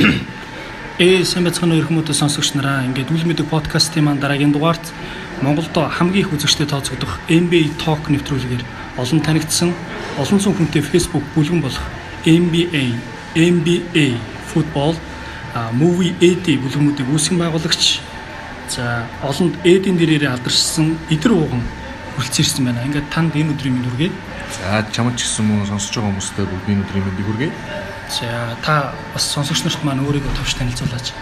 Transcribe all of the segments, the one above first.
Ээ сайн байцгаана уу хүмүүс сонсогч нараа. Ингээд үл мэдэг подкастын маань дараагийн дугаарт Монголд хамгийн их үзэгчтэй тооцогдох NBA Talk нэвтрүүлгээр олон танигдсан олон зуун хүнтэй Facebook бүлгэн болох NBA, NBA Football Movie AD бүлгэмүүдийг үүсгэн байгуулагч за олонд AD-ийн дээрээ алдаршсан идэр ууган хүрэлцэн ирсэн байна. Ингээд танд энэ өдрийн мэнд хүргэе. За чамд ч гэсэн мөн сонсож байгаа хүмүүстээ бүгдийн өдрийн мэндийг хүргэе. За та бас сонсогч нарт маань өөрийгөө товч танилцуулаач.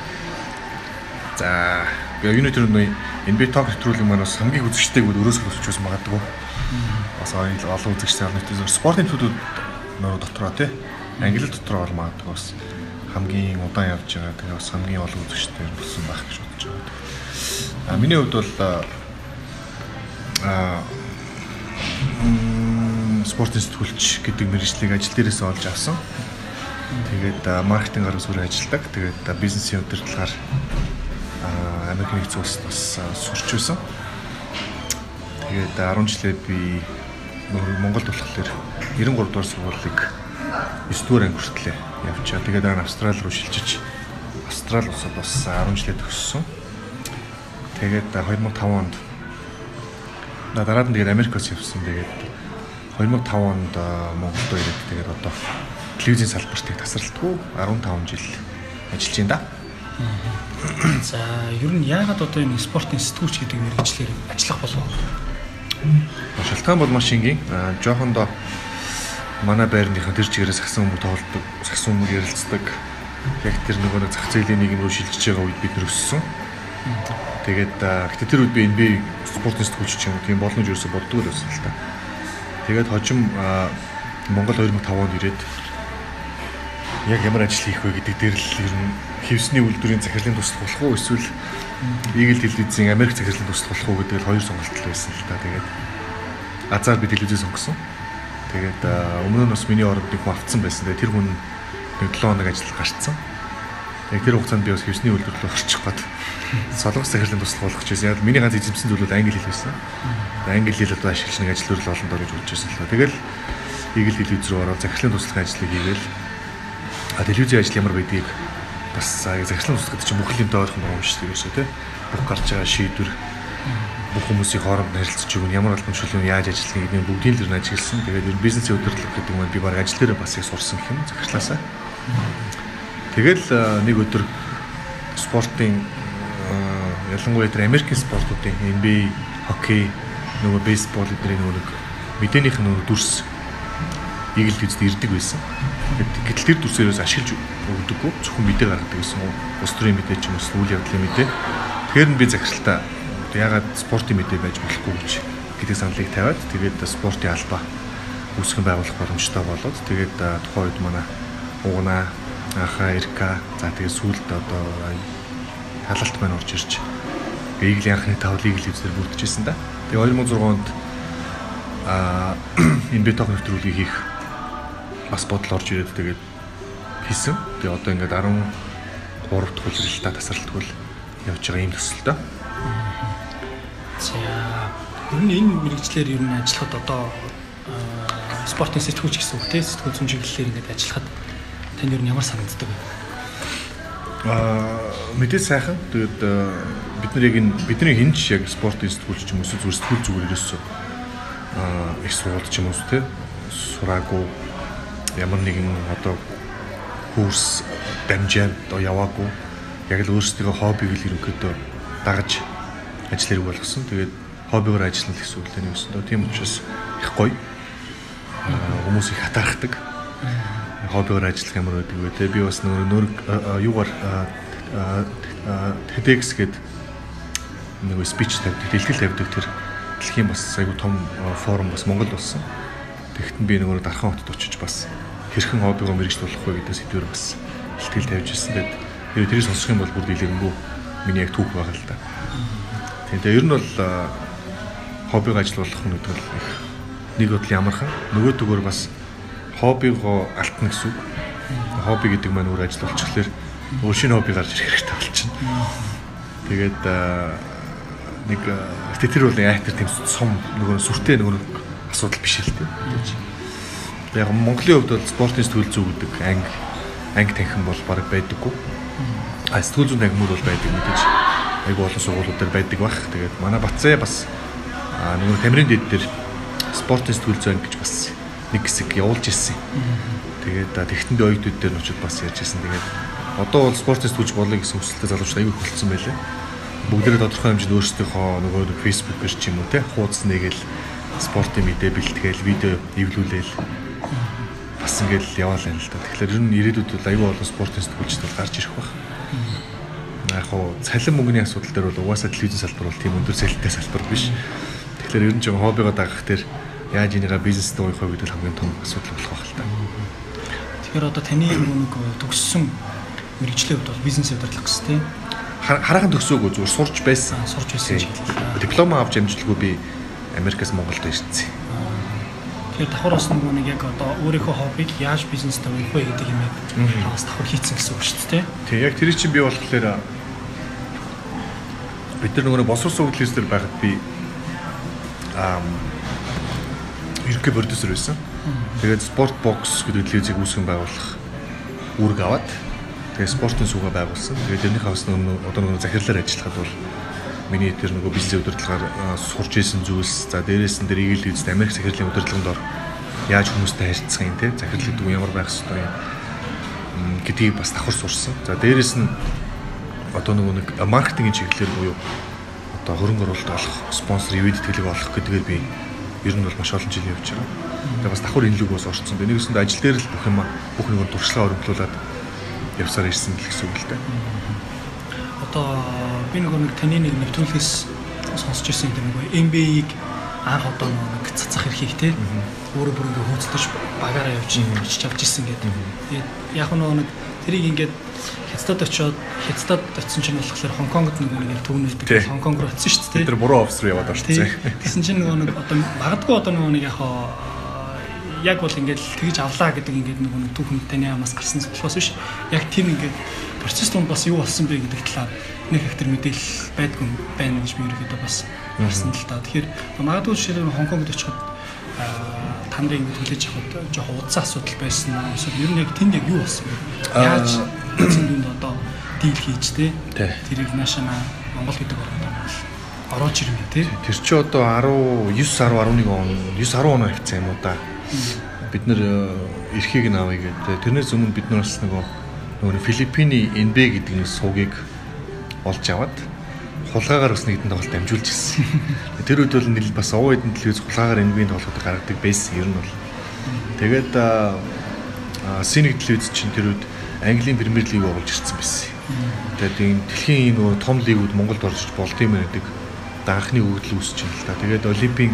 За би өдөр нь NBA Talk нэвтрүүлэг маань бас хамгийн үзэгчтэйг өрөөсөө өсөж байсан магадгүй. Бас олон үзэгчтэй олон нийтээс спортын төдүүд нөр дотроо тий. Англи дотроо бол магадгүй бас хамгийн удаан явж байгаа. Тэгээ бас хамгийн олон үзэгчтэй болсон байх гэж бодож байгаа. А миний хувьд бол а спортын сэтгүүлч гэдэг мэргэжлийг ажил дээрээс олж авсан. Тэгээд маркетинг арга зүрх ажилладаг. Тэгээд бизнесийн удирдлагаар Америк нэгдсэн улсад бас сурч байсан. Тэгээд 10 жилээ би Монголд болохоор 93 дугаар сургуулийг 9 дугаар анги хүртлээ явчаа. Тэгээд дараа нь Австрали руу шилжиж Австрали улсад бас 10 жилээ төгссөн. Тэгээд 2005 онд дараад нь тэгээд Америкоос явсан. Тэгээд 2005 онд Монголд ирээд тэгээд одоо телевизийн салбартыг тасралтгүй 15 жил ажиллаж байна да. За ер нь яагаад одоо энэ спортын сэтгүүлч гэдэг мэргэжлэр ажиллах болов? Шалтгаан бол маш энгийн. Жохондоо манай байрныхан тэр чигээрээ сагсан хүмүүс тоглодог, сагсан хүмүүс ярилцдаг. Яг тэр нөгөө нэг зах зээлийн нийгэм рүү шилжиж байгаа үед бид нэр өссөн. Тэгээд гэтээ тэр үед би NBA спортын сэтгүүлч юм тийм боломж ерөөсө боддгоо л байсан л та. Тэгээд хожим Монгол 2005 онд ирээд яг ямар ажил хийх вэ гэдэг дээр л ер нь хевсний үйлдвэрийн захирлын туслах болох уу эсвэл Eagle телевизийн Америк захирлын туслах болох уу гэдэг л хоёр сонголт байсан л та. Тэгээд азар би телевизээ сонгосон. Тэгээд өмнө нь бас миний оронд нэг хүн автсан байсан. Тэгээд тэр хүн нэг 7 хоног ажил гарцсан. Яг тэр хугацаанд би бас хевсний үйлдвэр рүү орчих гээд солонгос захирлын туслах болох байсан. Яг миний ганц эзэмсэн зүйл бол англи хэл байсан. Англи хэл одоо ашиглаж нэг ажил төрөл олондоо гэж бодож байсан л. Тэгэл Eagle телевиз рүү ороод захирлын туслахын ажлыг хийгээл телевизийн ажил ямар байдгийг бас захирлын ус гэдэг чинь бүх юм доорхон байгаа юм шүү дээ ерөөсөө тий. Бүх гарч байгаа шийдвэр бүх хүмүүсийн хооронд харилцаж өгнө ямар албан чөлөө яаж ажиллах гэдэг нь бүгдийн л нь ажигласан. Тэгээд бизнесийн удирдлага гэдэг нь би баг ажил дээр бас их сурсан гэх юм захирлаасаа. Тэгэл нэг өдөр спортын ялангуяа тэр Америкийн спортуудын NBA, хоккей, нөгөө бейсбол эдгээр нөгөө мэдээнийх нь дүрс Eagle Kids-д ирдэг байсан. Гэтэл тэр дүрсээрээс ашиглаж өгдөггүй. Зөвхөн мэдээ гаргадаг гэсэн үү? Ус төрийн мэдээ ч юм уу үйл явдлын мэдээ. Тэгэхээр нь би захиралтаа ягаад спортын мэдээ байж болохгүй гэж гэдэг саналыг тавиад тэгээд спортын албаа үүсгэн байгуулах боломжтой болоод тэгээд тухайн үед манай угнаа аха ирка за тэгээд сүүлд одоо халалт маань орж ирж Eagle анхны тавлыг л үзээр бүрдэжсэн да. Тэгээ 2006 онд а энэ биток нэвтрүүлгийг хийх бас бодол орж ирээд тэгээд хийсэн. Тэгээ одоо ингээд 13 дахь хүлээлтаа тасралтгүй явж байгаа юм төсөлтөө. За ер нь энэ мэрэгчлэр ер нь ажиллахад одоо спортын сэтгүүлч гэсэн үг тийм сэтгүүл зүйн чиглэлээр ингээд ажиллахад тань ер нь ямар санагддаг вэ? Аа мэдээ сайхан. Тэгээд бид нар яг энэ бидний хинч яг спортын сэтгүүлч ч юм уу зүгээр сэтгүүл зүгээр ерөөсөө аа их сургууль ч юм уу тийм сураагүй ямар нэгэн одоо курс дамжаад яваагүй яг л өөрсдөө хоббиг л ерөнхийдөө дагаж ажил хэрэг болгосон. Тэгээд хоббигаар ажиллана гэсэн үг л энэ өсөндөө. Тийм учраас их гоё. Хүмүүс их хатаархдаг. Хоббигаар ажиллах ямар байдаг вэ? Тэгээд би бас нөр юугаар TEDx гэдэг нэг спич тавьдаг, дэлгэл тавьдаг тэр дэлхийн бас айгу том форум бас Монгол болсон. Тэгэхдээ би нөгөө дархан хотод очиж бас хэрхэн хоббигоо мэрэгчлүүлэх вэ гэдэг сэдвээр бас ихтгэл тавьж ирсэн. Тэгээд тэр тэрийг сонсох юм бол бүр дийлэнгүй миний яг түүх байгаа л да. Тэгээд ер нь бол хоббиг ажиллуулах нь гэдэг их нэг бодол ямархан нөгөө төгөөр бас хоббигоо алтна гэсэн үг. Хобби гэдэг маань өөр ажил болчихлоор өөр шинэ хобби гарч ирэх хэрэгтэй болчихно. Тэгээд нэг тэр бол айтер тийм сум нөгөө сүртэй нөгөө асуудал биш л дээ яг Монголын хувьд бол спортын сэтгүүл зүй гэдэг анги анги танхим бол баг байдаггүй. А сэтгүүл зүйн танхимуд бол байдаг мэдээж. Айгу олон сургуулиуд дээр байдаг бах. Тэгээд манай Батцаа бас нөгөө Тамирын дэд дээр спортын сэтгүүл зүйн гэж бас нэг хэсэг явуулж ирсэн. Тэгээд тэгтэнд оюутнууд дээр нь очиод бас ярьж ирсэн. Тэгээд одоо бол спортын сэтгүүлч болъё гэсэн хүсэлтэй залуучууд аягүй хөлдсөн байлээ. Бүгдээ тодорхой хэмжээнд өөрсдийнхөө нөгөө нэг фэйсбүүкээр ч юм уу те хуудас нэгээл спортын мэдээ бэлтгээл видео эвлүүлээл бас ингээл яваал юм л да. Тэгэхээр ер нь ирээдүйд бол аюул олон спортын сэтгүүлчд бол гарч ирэх байх. Яг хуу цалин мөнгөний асуудал дээр бол угаасаа телевизэн салбар бол тийм өндөр цалинтай салбар биш. Тэгэхээр ер нь жоо хоббигоо дагах дээр яаж энийгээ бизнестэй уух вэ гэдэг хамгийн том асуудал болох байх л та. Тэгэхээр одоо таны нэг төгссөн мэрэгжлийн хувьд бол бизнес удирдлага гэсэн тийм хараахан төгсөөгүй зүгээр сурч байсан. Сурч байсан. Диплом авч амжилтгүй би Америкаас Монголд ирсэн. Тэгэхээр давхар бас нөгөө нэг яг одоо өөрийнхөө хоббиг яаж бизнестэй уйх вэ гэдэг юм яг бас давхар хийцэн гэсэн үг шүү дээ. Тий, яг тэр чинь би болохоор бид нар нөгөө босрол суглалс дээр байхад би аа ерөнхий продюсер байсан. Тэгээд спорт бокс гэдэг телевизийг үүсгэн байгуулах үүрэг аваад тэгээд спортын суугаа байгуулсан. Тэгээд тэрнийхээ бас нөгөө одоо нөгөө захирлаар ажиллахад бол миний тэр нөгөө бизнес удирдлагаар сурч исэн зүйлс за дээрээс нь тэр ийл үйлс Америк захирлын удирдлаганд ор яаж хүмүүстэй харилцах юм те захирал гэдэг нь ямар байх ёстой юм гэдгийг бас давхар сурсан. За дээрээс нь одоо нөгөө нэг маркетингийн чиглэлээр буюу одоо хөрөнгө оруулалт олох, спонсор, ивэд тэтгэлэг олох гэдгээр би ер нь бол маш олон жил явж байгаа. Тэгээ бас давхар энэ лүгөөс орцсон. Би нэгсэнд ажил дээр л бүх юм бүх нэг туршлага өргөжлүүлээд явсаар ирсэн гэсэн үг л дээ. Одоо би нөгөө нэг таны нэг нэвтрүүлгээс сонсч ирсэн тэр нөгөө MBA-ийг анх одоо нэг цацах эрхийг те өөрөө бүр ингээ хөөцөлдөж багаараа явж ирж авч ирсэн гэдэг. Тэгээд яг нөгөө нэг тэрийг ингээд хятадд очиод хятадд очисон чинь болохоор Хонконгод нөгөө нэг түүнэлдэг Хонконг руу очисон шүү дээ. Тэр буруу офс руу яваад орчихсон. Тэгсэн чинь нөгөө нэг одоо магадгүй одоо нөгөө нэг яг яг бол ингээд тэгж авлаа гэдэг ингээд нөгөө нэг түүхэн таны амаас гарсан болохоос биш. Яг тийм ингээд процесс донд бас юу болсон бэ гэдэг талаар нэг тэр мэдээлэл байдгүй байна гэж би ерөөдөө бас харсан л та. Тэгэхээр магадгүй жишээлбэл Хонконгд очиход та нарын ингэ төлөж авахд жоохон удсан асуудал байсан аа. Эсвэл ер нь яг тэнд яг юу болсон бэ? Яаж эцэнд одоо дийл хийж те тэрийг наашаа Монгол гэдэг орнд орооч ирнэ те. Тэр чи одоо 19 10 11 он 9 10 он хэвцээ юм уу да бид нэр эрхийг нь авъя гэдэг. Тэрнээс өмнө бид нар бас нөгөө нөгөө Филиппиний NB гэдэг нэг суугийг олж аваад хулгаагаар бас нэгэн тоглолт амжуулж ирсэн. Тэр үед бол нэл бас овоо эдэн телевиз хулгаагаар NB-ийн тоглолтод гаргадаг байсан ер нь бол. Тэгээд Синэг телевиз чинь тэр үед Английн Премьер лиг оолж ирсэн байсан. Тэгээд энэ дэлхийн нөгөө том лигүүд Монголд орж болт юм гэдэг анхны өгдөл үүсэж байна л да. Тэгээд Олимпийн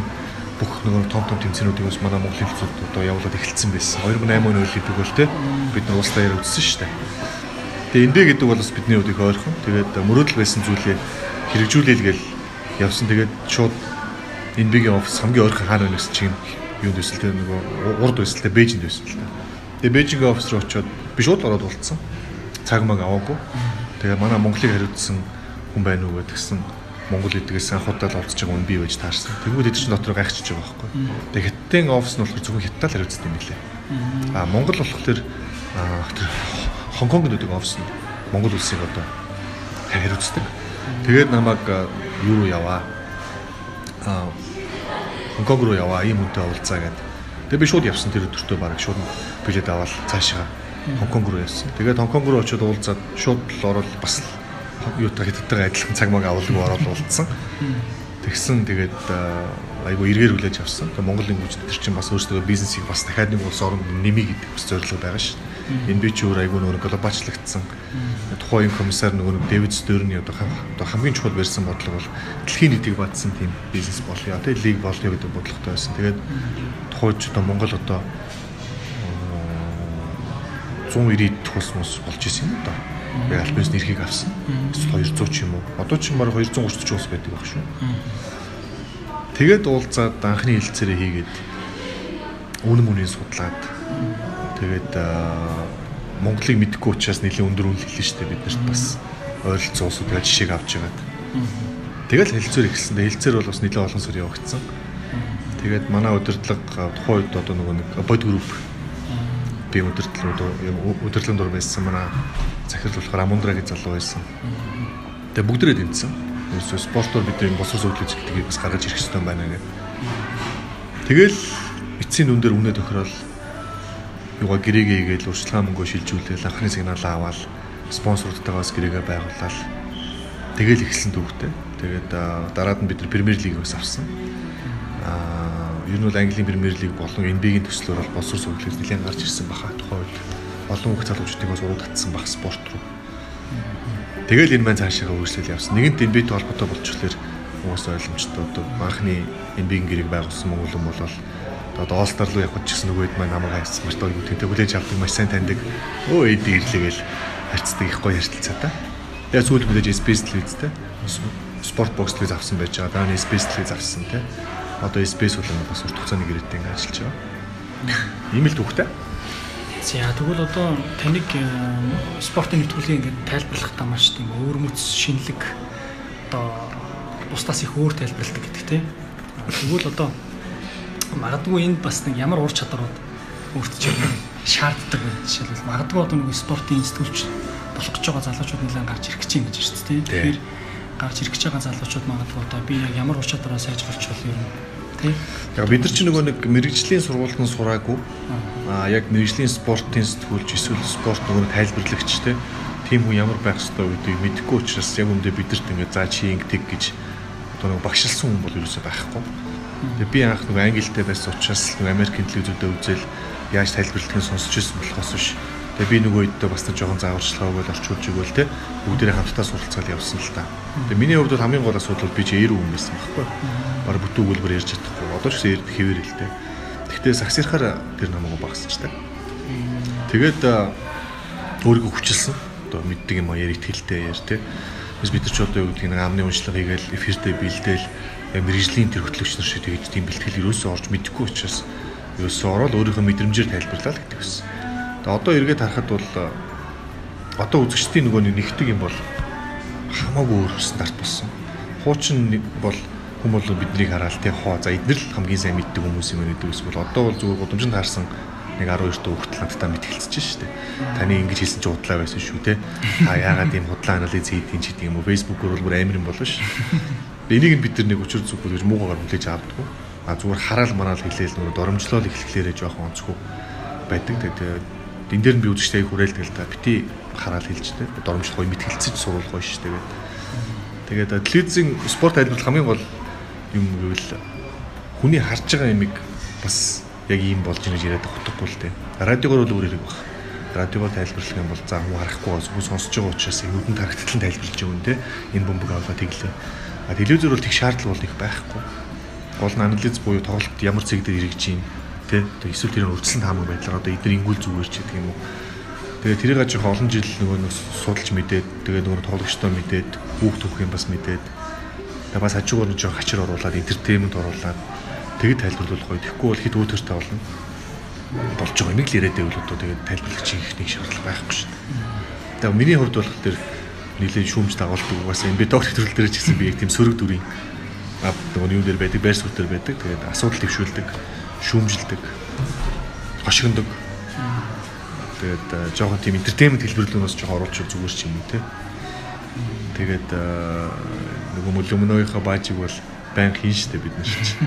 бүх нөгөө том том тэмцээнүүдийг бас манай Монголын хэлцүүд одоо явуулаад эхэлсэн байсан. 2008 оны Олимпик бол те бид улс даяар үзсэн шүү дээ. Тэгээ эндэ гэдэг бол бас бидний хувьд их ойрхон. Тэгээд мөрөөдөл байсан зүйлээ хэрэгжүүлээл гээл явсан. Тэгээд шууд NB-ийн офис хамгийн ойрхон хаана байна гэсэн чинь юунд байсан те нөгөө урд байсан те Бээжинд байсан л та. Тэгээ Бээжингийн офис руу очиод би шууд ороод болцсон. Цаг маг аваагүй. Тэгээ манай Монголыг хариуцсан хүн байна уу гэдгсэн Монгол эдгээс анхудаа л олдож байгаа үн бий байж таарсан. Тэгвэл эд чинь дотор гайхчихж байгаа байхгүй. Тэгээ хятадын офис нь болохоор зөвхөн хятадаар хариуцдаг юм лээ. А Монгол болохоор Хонконгд үүдэг офис нь Монгол улсыг одоо хариуцдаг. Тэгээд намайг юу руу яваа. А Хонконг руу яваа. Ийм үнтэй уулзаа гэдэг. Тэгээ би шууд явсан тэр өдөртөө бараг шууд билет аваад цаашаа Хонконг руу явсан. Тэгээд Хонконг руу очиод уулзаад шууд л орол бас юутай хэдтэйгээ адилхан цаг маг авалгүй ороод уулцсан. Тэгсэн тэгээд айгу эргээр хүлээж авсан. Тэгээ Монголын гүйж тэр чинь бас өөрсдөө бизнесийг бас дахиад нэг улс оронд нэмий гэдэг бас зорилго байгаа шүү дээ. Энэ би ч өөр айгу нөгөө глобалчлагдсан. Тухайн комиссар нөгөө Дэвид Стөрний одоо хамгийн чухал барьсан бодлого бол дэлхийн нийтийг бадсан тийм бизнес болё. Тэгээ лиг болё гэдэг бодлоготой байсан. Тэгээд тухайч одоо Монгол одоо 190 төгс мос болж исэн юм да би альбинс нэрхийг авсан. Эсвэл 200 ч юм уу. Одоо ч баг 230 ус байдаг байх шүү. Тэгээд уулзаад анхны хилцээрээ хийгээд үнэн мөнийг судлаад тэгээд Монголыг мэдгүй учраас нэлээд өндөр үнэл хэлнэ шүү дээ бид нарт бас ойролцоо улсууд гэж жишээг авч байгаад. Тэгэл хэлцээр ихсэн. Хэлцээр бол бас нэлээд олон сар явагдсан. Тэгээд манай удирдлага тухайн үед одоо нөгөө нэг бод групп би өдөртлөө өдөртлөн дур байсан манай захирал болохоор Амундра гэж залуу байсан. Тэгээ бүгдээрээ тэмцсэн. Ерөөсөө спортоор бид энэ босоо суудлын зэгтгийг бас гаргаж ирэх хэрэгтэй байна гэх. Тэгэл эцсийн дүн дээр үнэ тохирол юугаа гэрээгээ игээл урьдчилан мөнгөө шилжүүлээл анхны сигналаа аваад спонсорудтайгаас гэрээгээ байгуулаад тэгэл эхэлсэн түүхтэй. Тэгээд дараад нь бид нар Премьер лигээс авсан. Аа ер нь бол Английн Премьер лиг болон NBA-ийн төслөөр бол боловсрол сургуулиуд нэлээд гарч ирсэн баха тухайн үед. Олон хүүхд залуучдыг бас уруу татсан бах спорт руу. Тэгэл энэ маань цаашаа үргэлжлэл явсан. Нэгэнт NBA-тэй холбоотой болчихлоор хүмүүс ойлгомжтой одоо анхны NBA-ийн гэрэг байгуулсан Монгол юм бол одоо All-Star руу явах гэсэн нөгөөд маань намайг хайсан маш гоё тэнтэй хүлээж авдаг маш сайн таньдаг. Өө эд ирлээгээл харьцдаг их гоё харилцаатай. Тэгээ сүүл мэдээж Space телевизтэй спорт бокс телевиз авсан байж байгаа. Дараа нь Space телевиз авсан тий. Одоо Space бол бас урт хугацааны гэрээтэй ингээд ажиллаж байгаа. Ийм л түүхтэй. За тэгвэл одоо таныг э, спортын нэвтрүүлгийг ингээд тайлбарлахдаа маш тийм өөр мөц шинэлэг одоо бусдаас их өөр тайлбарладаг гэдэг тийм. Тэгвэл одоо магадгүй энд бас нэг ямар ур чадварууд өөрт чинь шаарддаг вэ? Жишээлбэл магадгүй одоо нэг спортын институтч болох гэж байгаа залуучууд нэлээд гарч ирэх гэж юм гэж шүү дээ. Тэгэхээр гарч ирэх гэж байгаа залуучууд магадгүй одоо би яг ямар ур чадвараа сайжруулах вэ юм тий. Яг бид нар ч нөгөө нэг мэрэгжлийн сургуультанд сураагүй. Аа яг мэрэгжлийн спортын сэтгүүлч эсвэл спорт нөгөө тайлбарлагч тий. Тим хүн ямар байх ёстой гэдгийг мэдэхгүй учраас яг өмнөдөө бидэрт ингээд заа чи ингэдэг гэж одоо нөгөө багшилсан хүн бол ерөөсөй байхгүй. Тэгээ би анх нөгөө англитэй байсан учраас нөгөө Америкийн телевизүүдэд үзэл яаж тайлбарлагыг сонсч ирсэн болохоос биш. Тэгээ би нөгөө үедээ бас нэг жоохон зааварчилгаа өгөөл олчулж өгөөл те бүгдээрээ хамтдаа суралцаад явсан л та. Тэгээ миний хувьд бол хамгийн гол асуудал би чи 90 хүн байсан байхгүй баг бүтэн өгүүлбэр ярьж чадахгүй. Одоо ч гэсэн хэвээр л дээ. Гэхдээ саксирхаар тэр намайг багасчдаг. Тэгээд өөрийгөө хүчилсэн. Одоо мэддэг юм а яриг тэлтэй яар. Biz бид нар ч одоо юу гэдгийг нэг амны уншлага хийгээл эфиртэй бэлдээл мэрэгжлийн тэр хөтлөгч нар шиг тэгээд тийм бэлтгэл ерөөсөө орж мэдэхгүй учраас ерөөсөө ороод өөрийнхөө мэдрэмжээр тайлбарлаа гэдэг байсан. Тэгээд одоо эргээд харахад бол одоо үзэгчдийн нөгөө нэгтгэг юм бол хамаагүй өөр стандарт болсон. Хуучин бол хүн бол биднийг хараад тий хоо за эдгээр л хамгийн сайн мэддэг хүмүүс юм гэдэг үсвэл одоо бол зүгээр гудамжинд харсан нэг 12 дэх хүүхэд надтай мэдгэлцэж шүү дээ. Таны ингэж хэлсэн чи худлаа байсан шүү те. Та яагаад ийм худлаа анализ хийдин ч гэдэг юм уу? Facebook-оор бол бүр амар юм болно шүү. Энийг нь бид нар нэг өчр зүггүй гэж муугаар хүлээж авдаггүй. А зүгээр хараал мараал хэлээл нөгөө доромжлол эхлэхлээрээ жоохон онцгүй байдаг. Тэгээд энэ дээр нь би үзэгчтэй хүрээлдэг л та. Бити хараал хэлж те. Доромжлол гоё мэдгэлцэж сурах гоё шүү. Тэгээд тэгээд телевизийн спорт тайлбарлах хамгийн гол юм гэвэл хүний харж байгаа юмыг бас яг ийм болж байгаа гэж яриад утгагүй л дээ. Радиогоор бол өөр хэрэг баг. Радиогоор тайлбарлах юм бол за хүн харахгүй бас сонсож байгаа учраас нүдэнд харагдтал нь тайлбарлаж өгөн тэ. Энэ бөмбөг аваад тэглээ. А телевизээр бол их шаардлага бол их байхгүй. Гол нь анализ буюу тоглолт ямар цэг дээр эргэж чинь тэ. Эсвэл тэр өрцлөн таамаг байдлаар одоо эдгээр ингүүл зүгээр ч гэдэг юм уу. Тэгээ тэрийг ажих олон жил нөгөө нэг судалж мэдээд тэгээ нөгөө тоглогчтой мэдээд хүүхд төвх юм бас мэдээд Тэгээ бас хажуугаар нь жоо хачир оруулаад энтертеймент оруулаад тэгэд тайлбарлуулах гоё. Тэгэхгүй бол хэд өөдөртэй болно. болж байгаа юм л яриад байвал одоо тэгээд тайлбарлагч их нэг шаардлага байхгүй шүү дээ. Тэгээ миний хувьд бол нийлээ шүүмж дагуулдаг угаасаа энэ би доктор төрөл дээр ч гэсэн би яг тийм сөрөг дүрийн нөгөө юу дээр байдаг, байр суурь дээр байдаг. Тэгээд асуудал төвшүүлдэг, шүүмжилдэг, хошигндог. Тэгээд жоохон тийм энтертеймент хэлбэрлүүнээс жоохон оруулж зүгээр ч юм уу те. Тэгээд нөгөө мөлөмнөөхөө баажиг бол баян хийн штэ бид нар чинь.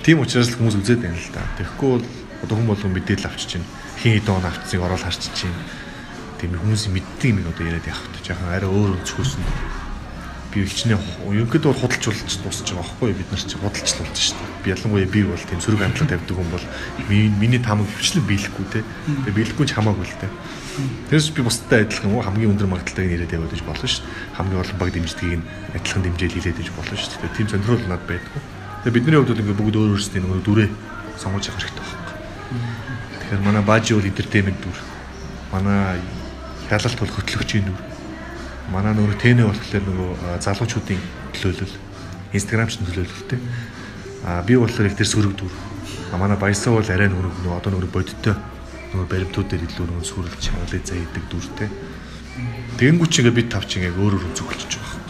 Тийм учраас л хүмүүс үзээд байна л да. Тэгэхгүй бол одоо хүн болгон мэдээлэл авчиж чинь хин хэдэн он авцсыг ороод харчиж чинь тийм хүмүүсийн мэддэг юм одоо яриад явах гэж яхан арай өөр өнцгөөсөн би хичнээн ерөнхийдөө бол худалч болж дуусч байгаа байхгүй бид нар чи худалч болж шүү дээ. Би ялангуяа би бол тийм сөрөг амтлаа тавьдаг хүн бол миний тамаг хүчлэн биелэхгүй те. Тэгээ биелэхгүй ч хамаагүй л те. Тэрс би бусдад адилхан уу хамгийн өндөр магадaltaйг нэрэд яваад гэж болно шүү дээ. Хамгийн олон баг дэмждгийг адилхан дэмжээл хийлээд гэж болно шүү дээ. Тийм сонирхол надад байдгүй. Тэгээ бидний хувьд бол ингээд бүгд өөр өөрсдийн нөгөө дүрээ сонгож явах хэрэгтэй байхгүй. Тэгэхээр манай баажи бол entertainment дүр. Манай хяналт бол хөтлөгчийн дүр. Манай нөгөө тэнэ болохоор нөгөө залуучуудын төлөөлөл, инстаграмч төлөөлөлтэй. А би болохоор их тэр сөрөг дүр. А манай баясаа бол арай нөгөө одоо нөгөө бодиттой нөгөө баримтууд дээр илүү нөгөө сүрэлж чангалыг заяадаг дүртэй. Тэгэнгүүт ч ингээ бид тавч ингээ өөр өөр зөвлөж байгаа юм.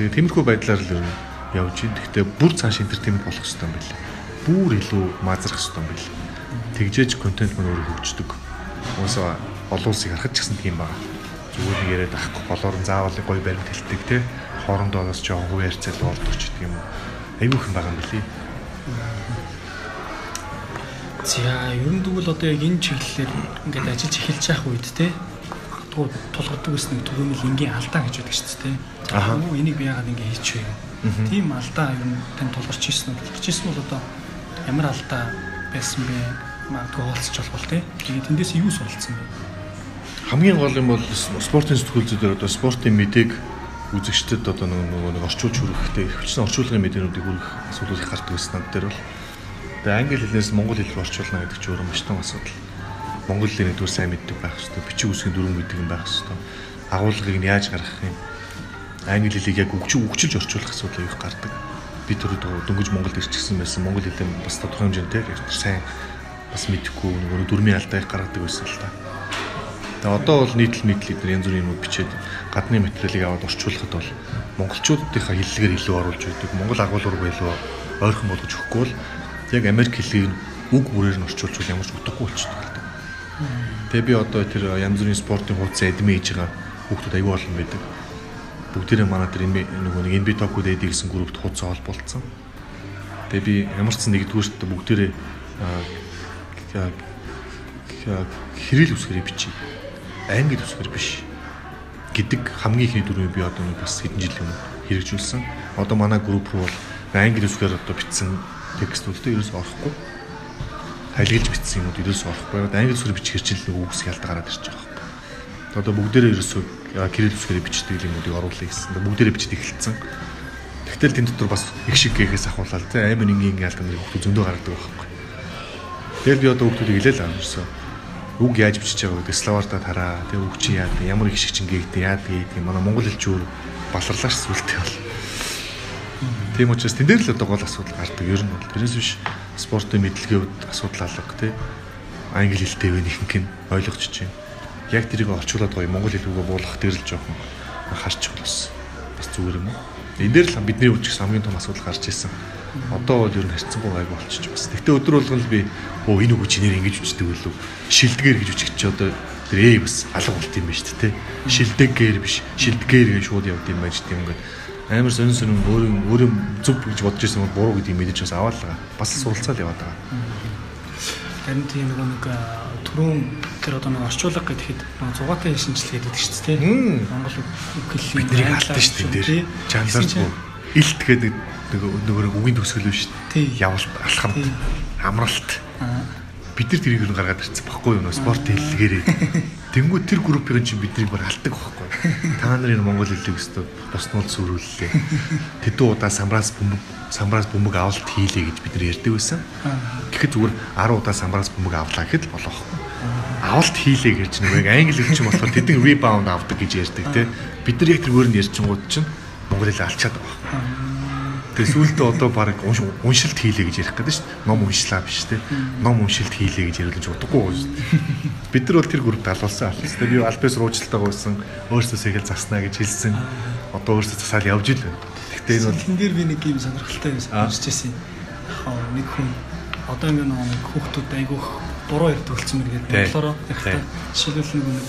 Тэгээ тиймэрхүү байдлаар л явж ийн. Гэхдээ бүр цааш энтертеймент болох хэрэгтэй юм байна. Бүр илүү мазрах хэрэгтэй юм байна. тэгжээж контент мань өөрөө хөгждөг. Уусаа олон улсыг харахад ч гэсэн тийм байна. Зүгээр нэг яриад ахгүй болоор нь заавал гоё баримт хэлдэг те хоорондоо бас жоохон хувь ярьцал болдог ч гэдэг юм. Айгүйхэн байгаа юм билий. За ер нь тэгвэл одоо яг энэ чиглэлээр ингээд ажиллаж эхэлж явах үед те тулгардаг гэсэн нэг түгээмэл энгийн алдаа гэж байдаг шүү дээ. За энийг би яагаад ингэ хийчихвэ. Тийм алдаа ер нь тань тулгарч ирсэн үү? Тулгарч ирсэн бол одоо ямар алдаа байсан бэ? Магадгүй хаалцж болох те. Тэгээд тэндээс юу суралцсан бэ? Хамгийн гол юм бол спортын сэтгүүлчдээр одоо спортын мэдээг үзэгчдэд одоо нөгөө нэг орчуулж хүрэхтэй ихвчлэн орчуулгын мэдээнүүдийг хүргэх асуудал их гардаг над дээр бол Тэгээ англи хэлнээс монгол хэл рүү орчуулна гэдэг чинь өөрөө маш том асуудал. Монгол хэлний нэгдүгээр сайн мэддэг байх хэрэгтэй. Бичиг үсгийн дүрм мэддэг юм байх хэрэгтэй. Агуулгыг нь яаж гаргах юм? Англи хэлийг яг өгч өгчилж орчуулах асуудал их гардаг. Би тэр дөнгөж Монголд ирчихсэн байсан. Монгол хэлээ бас тодорхой хэмжээтэй сайн бас мэдэхгүй нөгөө дүрмийн алдаа их гаргадаг байсан л та. Тэгээ одоо бол нийтлэл нийтлэл эдгээр янз бүрийн юм бичээд гадны материалыг аваад орчуулахад бол монголчуудынхаа хэллэгээр илүү оруулж өгдөг. Монгол агуулгыг илүү ойрхон болгож өгөхгүй бол яг Америк хэлийг үг бүрээр нь орчуулж ямар ч утгагүй болчихдог. Тэгээ би одоо тэр янз бүрийн спортын хуудас эдмэ хийж байгаа хүүхдүүд аюул олон байдаг. Бүгдээрээ манай тэр нөгөө нэг NB with Eddie гэсэн группт хуудас холболцсон. Тэгээ би ямар ч нэгдүгüүрт бүгдээрээ хэрэл үсгэрээ бичиж англи үсгэр биш гэдэг хамгийн ихний дүрмийг би одоо бас хэдэн жил өмнө хэрэгжүүлсэн. Одоо манай групп руу бол англи үсгээр одоо бичсэн текстүүдтэй ерөөс орохгүй. Тайлгилж бичсэн юмуд ерөөс орохгүй. Англи үсгээр бичих хэрчил нэг үгс ялд гараад ирж байгаа юм. Одоо бүгдээрээ ерөөсөө кирилл үсгээр бичдэг юмуудыг оруулъя гэсэн. Бүгдээрээ бичдэг эхэлсэн. Тэгтэл тэн дотор бас их шиг гэхээс ахуулаад те амар ингийн ингийн алдан хүмүүс зөндөө гаргадаг байхгүй. Тэгэл би одоо хүмүүсийг хэлээл амарсан. Үг яаж бичиж байгаа гэдэг словарда тараа. Тэгээ үг чи яад ямар их шиг чингээгдэ яад гэдэг. Манай монгол хэлч өөр баларлаач сүлтэй бол Тийм учраас тэн дээр л одоо гол асуудал гардаг. Ер нь бол тэрээс биш спортын мэдлэгийн асуудал алга тий. Англи хэлтэй вэ ихэнх нь ойлгож чинь. Яг тэрийг орчуулад гоё монгол хэл рүүгээ буулгах дээр л жоохон харчих болсон. Бас зүгээр юм уу? Энэ дээр л бидний үуч хамгийн том асуудал гарч ирсэн. Одоо бол ер нь харьцангуй гайг болчих бас. Гэтэ өдөр болгон л би оо энэ үг чинээр ингэж үчдэг үлээ. Шилдгээр гэж үччих чи одоо тэр ээ бас алга болт юм ба шүү дээ. Шилдэггээр биш, шилдгээр гэж шууд явд юм байж тийм ингээд амар сонин сонин өөрийн өөрийн зөв гэж бодож ирсэн бол буруу гэдгийг мэдэж бас аваад байгаа. Бас суралцаал яваад байгаа. Харин тийм нэг түрүүн тэр одоо нэг орчуулга гэхэд нэг зугаатай шинжилгээ гэдэг шүү дээ. Монгол үг хэллийг алдсан шүү дээ. Жанлааргүй. Илт гэдэг нөгөө үгийн төгсгөл биш дээ. Явал алхамт, амралт. Бид нар тэрийг нь гаргаад ирсэн баггүй юу? Спорт хэллэгээрээ. Тэнгүү тэр группийн чинь биднийг бүр алдаг байхгүй. Та нарын Монгол хэлийг өстө боснол сүрүүллээ. Тэдүү удаа самраас бөмбөг самраас бөмбөг авалт хийлээ гэж бид нар ярьдаг байсан. Гэхдээ зүгээр 10 удаа самраас бөмбөг авлаа гэхэд л болохгүй. Авалт хийлээ гэж нэг англи хэлчин болохоор тэдэн rebound авдаг гэж ярьдаг тий. Бид нар яг тэр өөрөнд ярьчингууд чинь Монгол хэл алчаад байгаа. Тэгээ сүүлдээ одоо баг уншилт хийлээ гэж ярих гэдэг шүү дээ. Ном уншлаа биш те. Ном уншилт хийлээ гэж яриулж удахгүй дээ. Бид нар бол тэр групт алуулсан алс. Тэгээ би альбес руучлалтайгаа байсан. Өөрөөсөө сэхэл заснаа гэж хэлсэн. Одоо өөрөөсөө засаал явж ил. Гэхдээ энэ бол тэн дээр би нэг юм сонирхолтой уншиж байсан. Яг нэг хүн одоо ингэ нэг хүүхдүүд айгүйх дуруу ярьдаг болсон мэр гэдэг болохоор яг та жишээлбэл нэг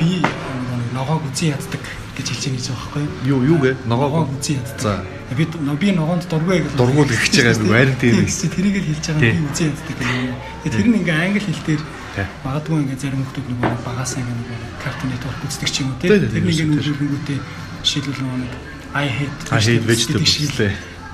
би нэг ногоог үзэн яддаг гэж хэлж байгаа гэж байгаа байхгүй юу? Юу гэ? Ногоог яддаг. За би би ногоонд дургүй гэж дургуул гэж байгаа юм байр тийм. Тэрийг л хэлж байгаа үзэн яддаг гэх юм. Тэр нь ингээ англи хэл дээр магадгүй ингээ зарим хүмүүс нөгөө багасаа ингээ нөгөө картун нэтворк үздэг ч юм уу тийм. Тэр нэг ингээ нөлөөлөнгүүтээ жишээлбэл нөгөө I hate I hate vegetables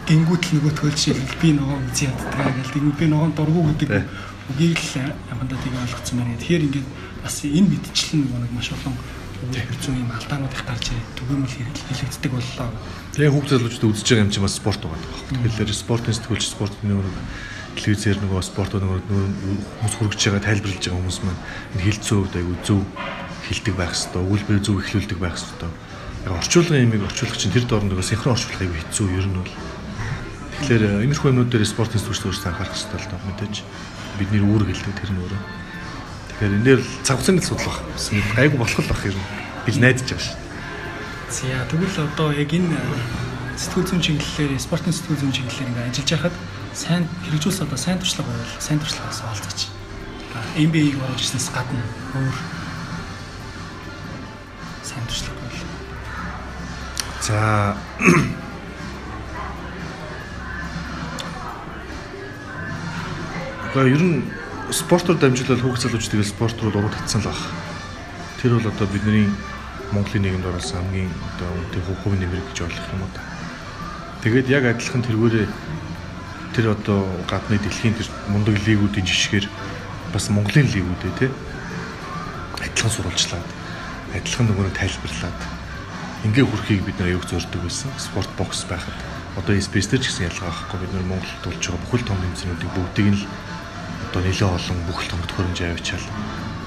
гингүүтэл нөгөө төл жишээлбэл би ногоо үзэн яддаг гэдэг. Би ногоон дургуй гэдэг үгийг л амандаа тийг ойлгоцсон байна. Тэгэхээр ингээд бас энэ мэдчлэн нэг маш олон хэцүү юм алдаанууд их гарч ирээд түгээмэл хэрэглэгддэг боллоо. Тэгээ хүүхд залуучууд үзэж байгаа юм чи бас спорт байгаа юм. Тэгэхээр спортын сэтгүүлч спортын нөгөө телевизээр нөгөө спорт нөгөө хүмүүс хүргэж байгаа тайлбарлаж байгаа хүмүүс маань энэ хилцүү хувьд айгүй зөв хилдэг байх хэвээр өгүүлбэр зөв эхлүүлдэг байх хэвээр. Яг орчуулгын ямиг орчуулах чинь тэр доорн нөгөө синхрон орчуулах айгүй хэцүү ер нь бол. Тэгэхээр иймэрхүү юмнууд дээр спортын сэтгүүлч өөрсдөө анхаарах хэрэгтэй л доо мэдээж бидний үүрэг хэлдэг тэр нь өөрөө. Тэгэхээр энэ дээр цаг хугацааны судлах айгу болох л бах юм гэж найдаж байгаа шүү. За тэгвэл одоо яг энэ сэтгүүл зүйн чиглэлээр спортын сэтгүүл зүйн чиглэлээр ингээ ажиллаж байхад сайн хэрэгжүүлсэн одоо сайн туршлага байвал сайн туршлагаас олзооч. MBA-г оруулснаас гадна өөр сайн туршлага байл. За Гэхдээ ер нь спортоор дамжуулаад хүүхд залууч тэгээд спорт руу уруу татсан л баг. Тэр бол одоо бидний Монголын нийгэмд оруулсан хамгийн одоо үнэтэй хувь нэмэр гэж ойлгох юм та. Тэгээд яг адилхан тэргүүрээ тэр одоо гадны дэлхийн тэр мундаг лигүүдийн жишгээр бас Монголын лигүүдээ тий адилхан сурвалжлаад адилхан нөгөө тайлбарлаад ингээ хүрхийг бид нэр аяг зорддог байсан. Спорт бокс байхад одоо SPS дээр ч гэсэн ялгаа байхгүй бид нэр Монголд болж байгаа бүхэл том тэмцээнүүдийг бүгдийг нь одоо нэлээд олон бүхэл томт хөрөмж авчаал.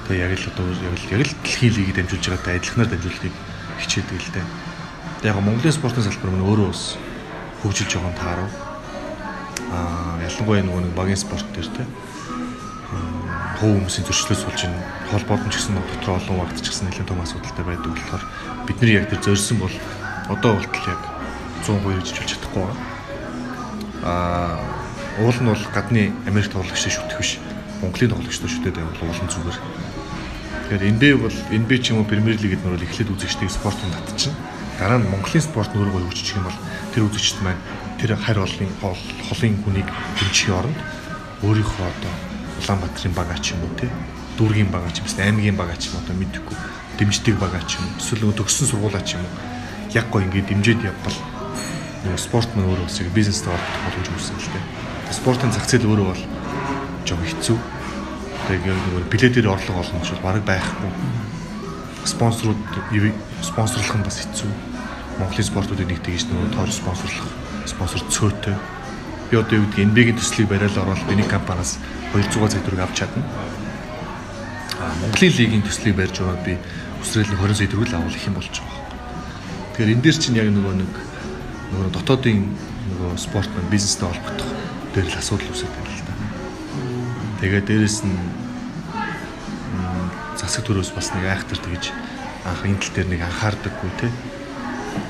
Тэгээ яг л одоо яг л яг л дэлхийн лигийг дамжуулж байгаатай адилханаар дамжуулахыг хичээдэг л дээ. Тэгээ яг Монголын спортын салбар мөн өөрөө бас хөгжилж байгаа нь таарав. Аа ялангуяа нөгөө нэг багийн спорт дээр те хуу хүмүүсийн зөрчлөөс болж энэ холбоод нь ч гэсэн дотор олон вакт ч гэсэн нэлээд том асуудалтай байдаг болохоор бид нар яг тэр зорьсон бол одоо болтол яг 100% иржүүлж чадахгүй байна. Аа уул нь бол гадны Америк тоглогчтой шүтэх биш. Монголын тоглогчтой шүтээд байвал уул нь зүгээр. Тэгэхээр NBA бол NBA ч юм уу Премьер лигэд нөр эхлээд үзэгчдийг спортод татчихна. Дараа нь Монголын спорт нөргөө хөгжиж юм бол тэр үзэгчд маань тэр харь олын холын хүнийг дэмжихийн оронд өөрийнхөө одоо Улаанбаатарын бага ч юм уу те дүүргийн бага ч юм уу аймгийн бага ч юм одоо мэдхгүй дэмждэг бага ч юм эсвэл төгссөн сургуулаа ч юм уу яг гоо ингээд дэмжиж явбал спорт мөн өөрөө бас бизнестэй холбоотой болгож үүссэн л те спортын зах зээл өөрөө бол жоо хэцүү. Тэгээд нөгөө билетээр орлого олно гэж бол бараг байхгүй. Спонсорууд спонсорлох нь бас хэцүү. Монголын спортуудыг нэг тэгж нөгөө тоор спонсорлох спонсор цөөтэй. Би одоо юу гэдэг NBA-ийн төслийг бариад ороод миний компаниас 200 сая төгрөг авч чадна. А Монголын лигийн төслийг барьж байгаа би өсрөөл 20 сая төгрөг л авах юм болж байгаа. Тэгэхээр энэ дээр чинь яг нөгөө нэг нөгөө дотоодын нөгөө спорт маань бизнестэй холбогдох дээр л асуудал үүсэж байна л да. Тэгээд дээрэс нь засаг төрөөс бас нэг айхтар тэгж анх энэ тал дээр нэг анхаардаггүй те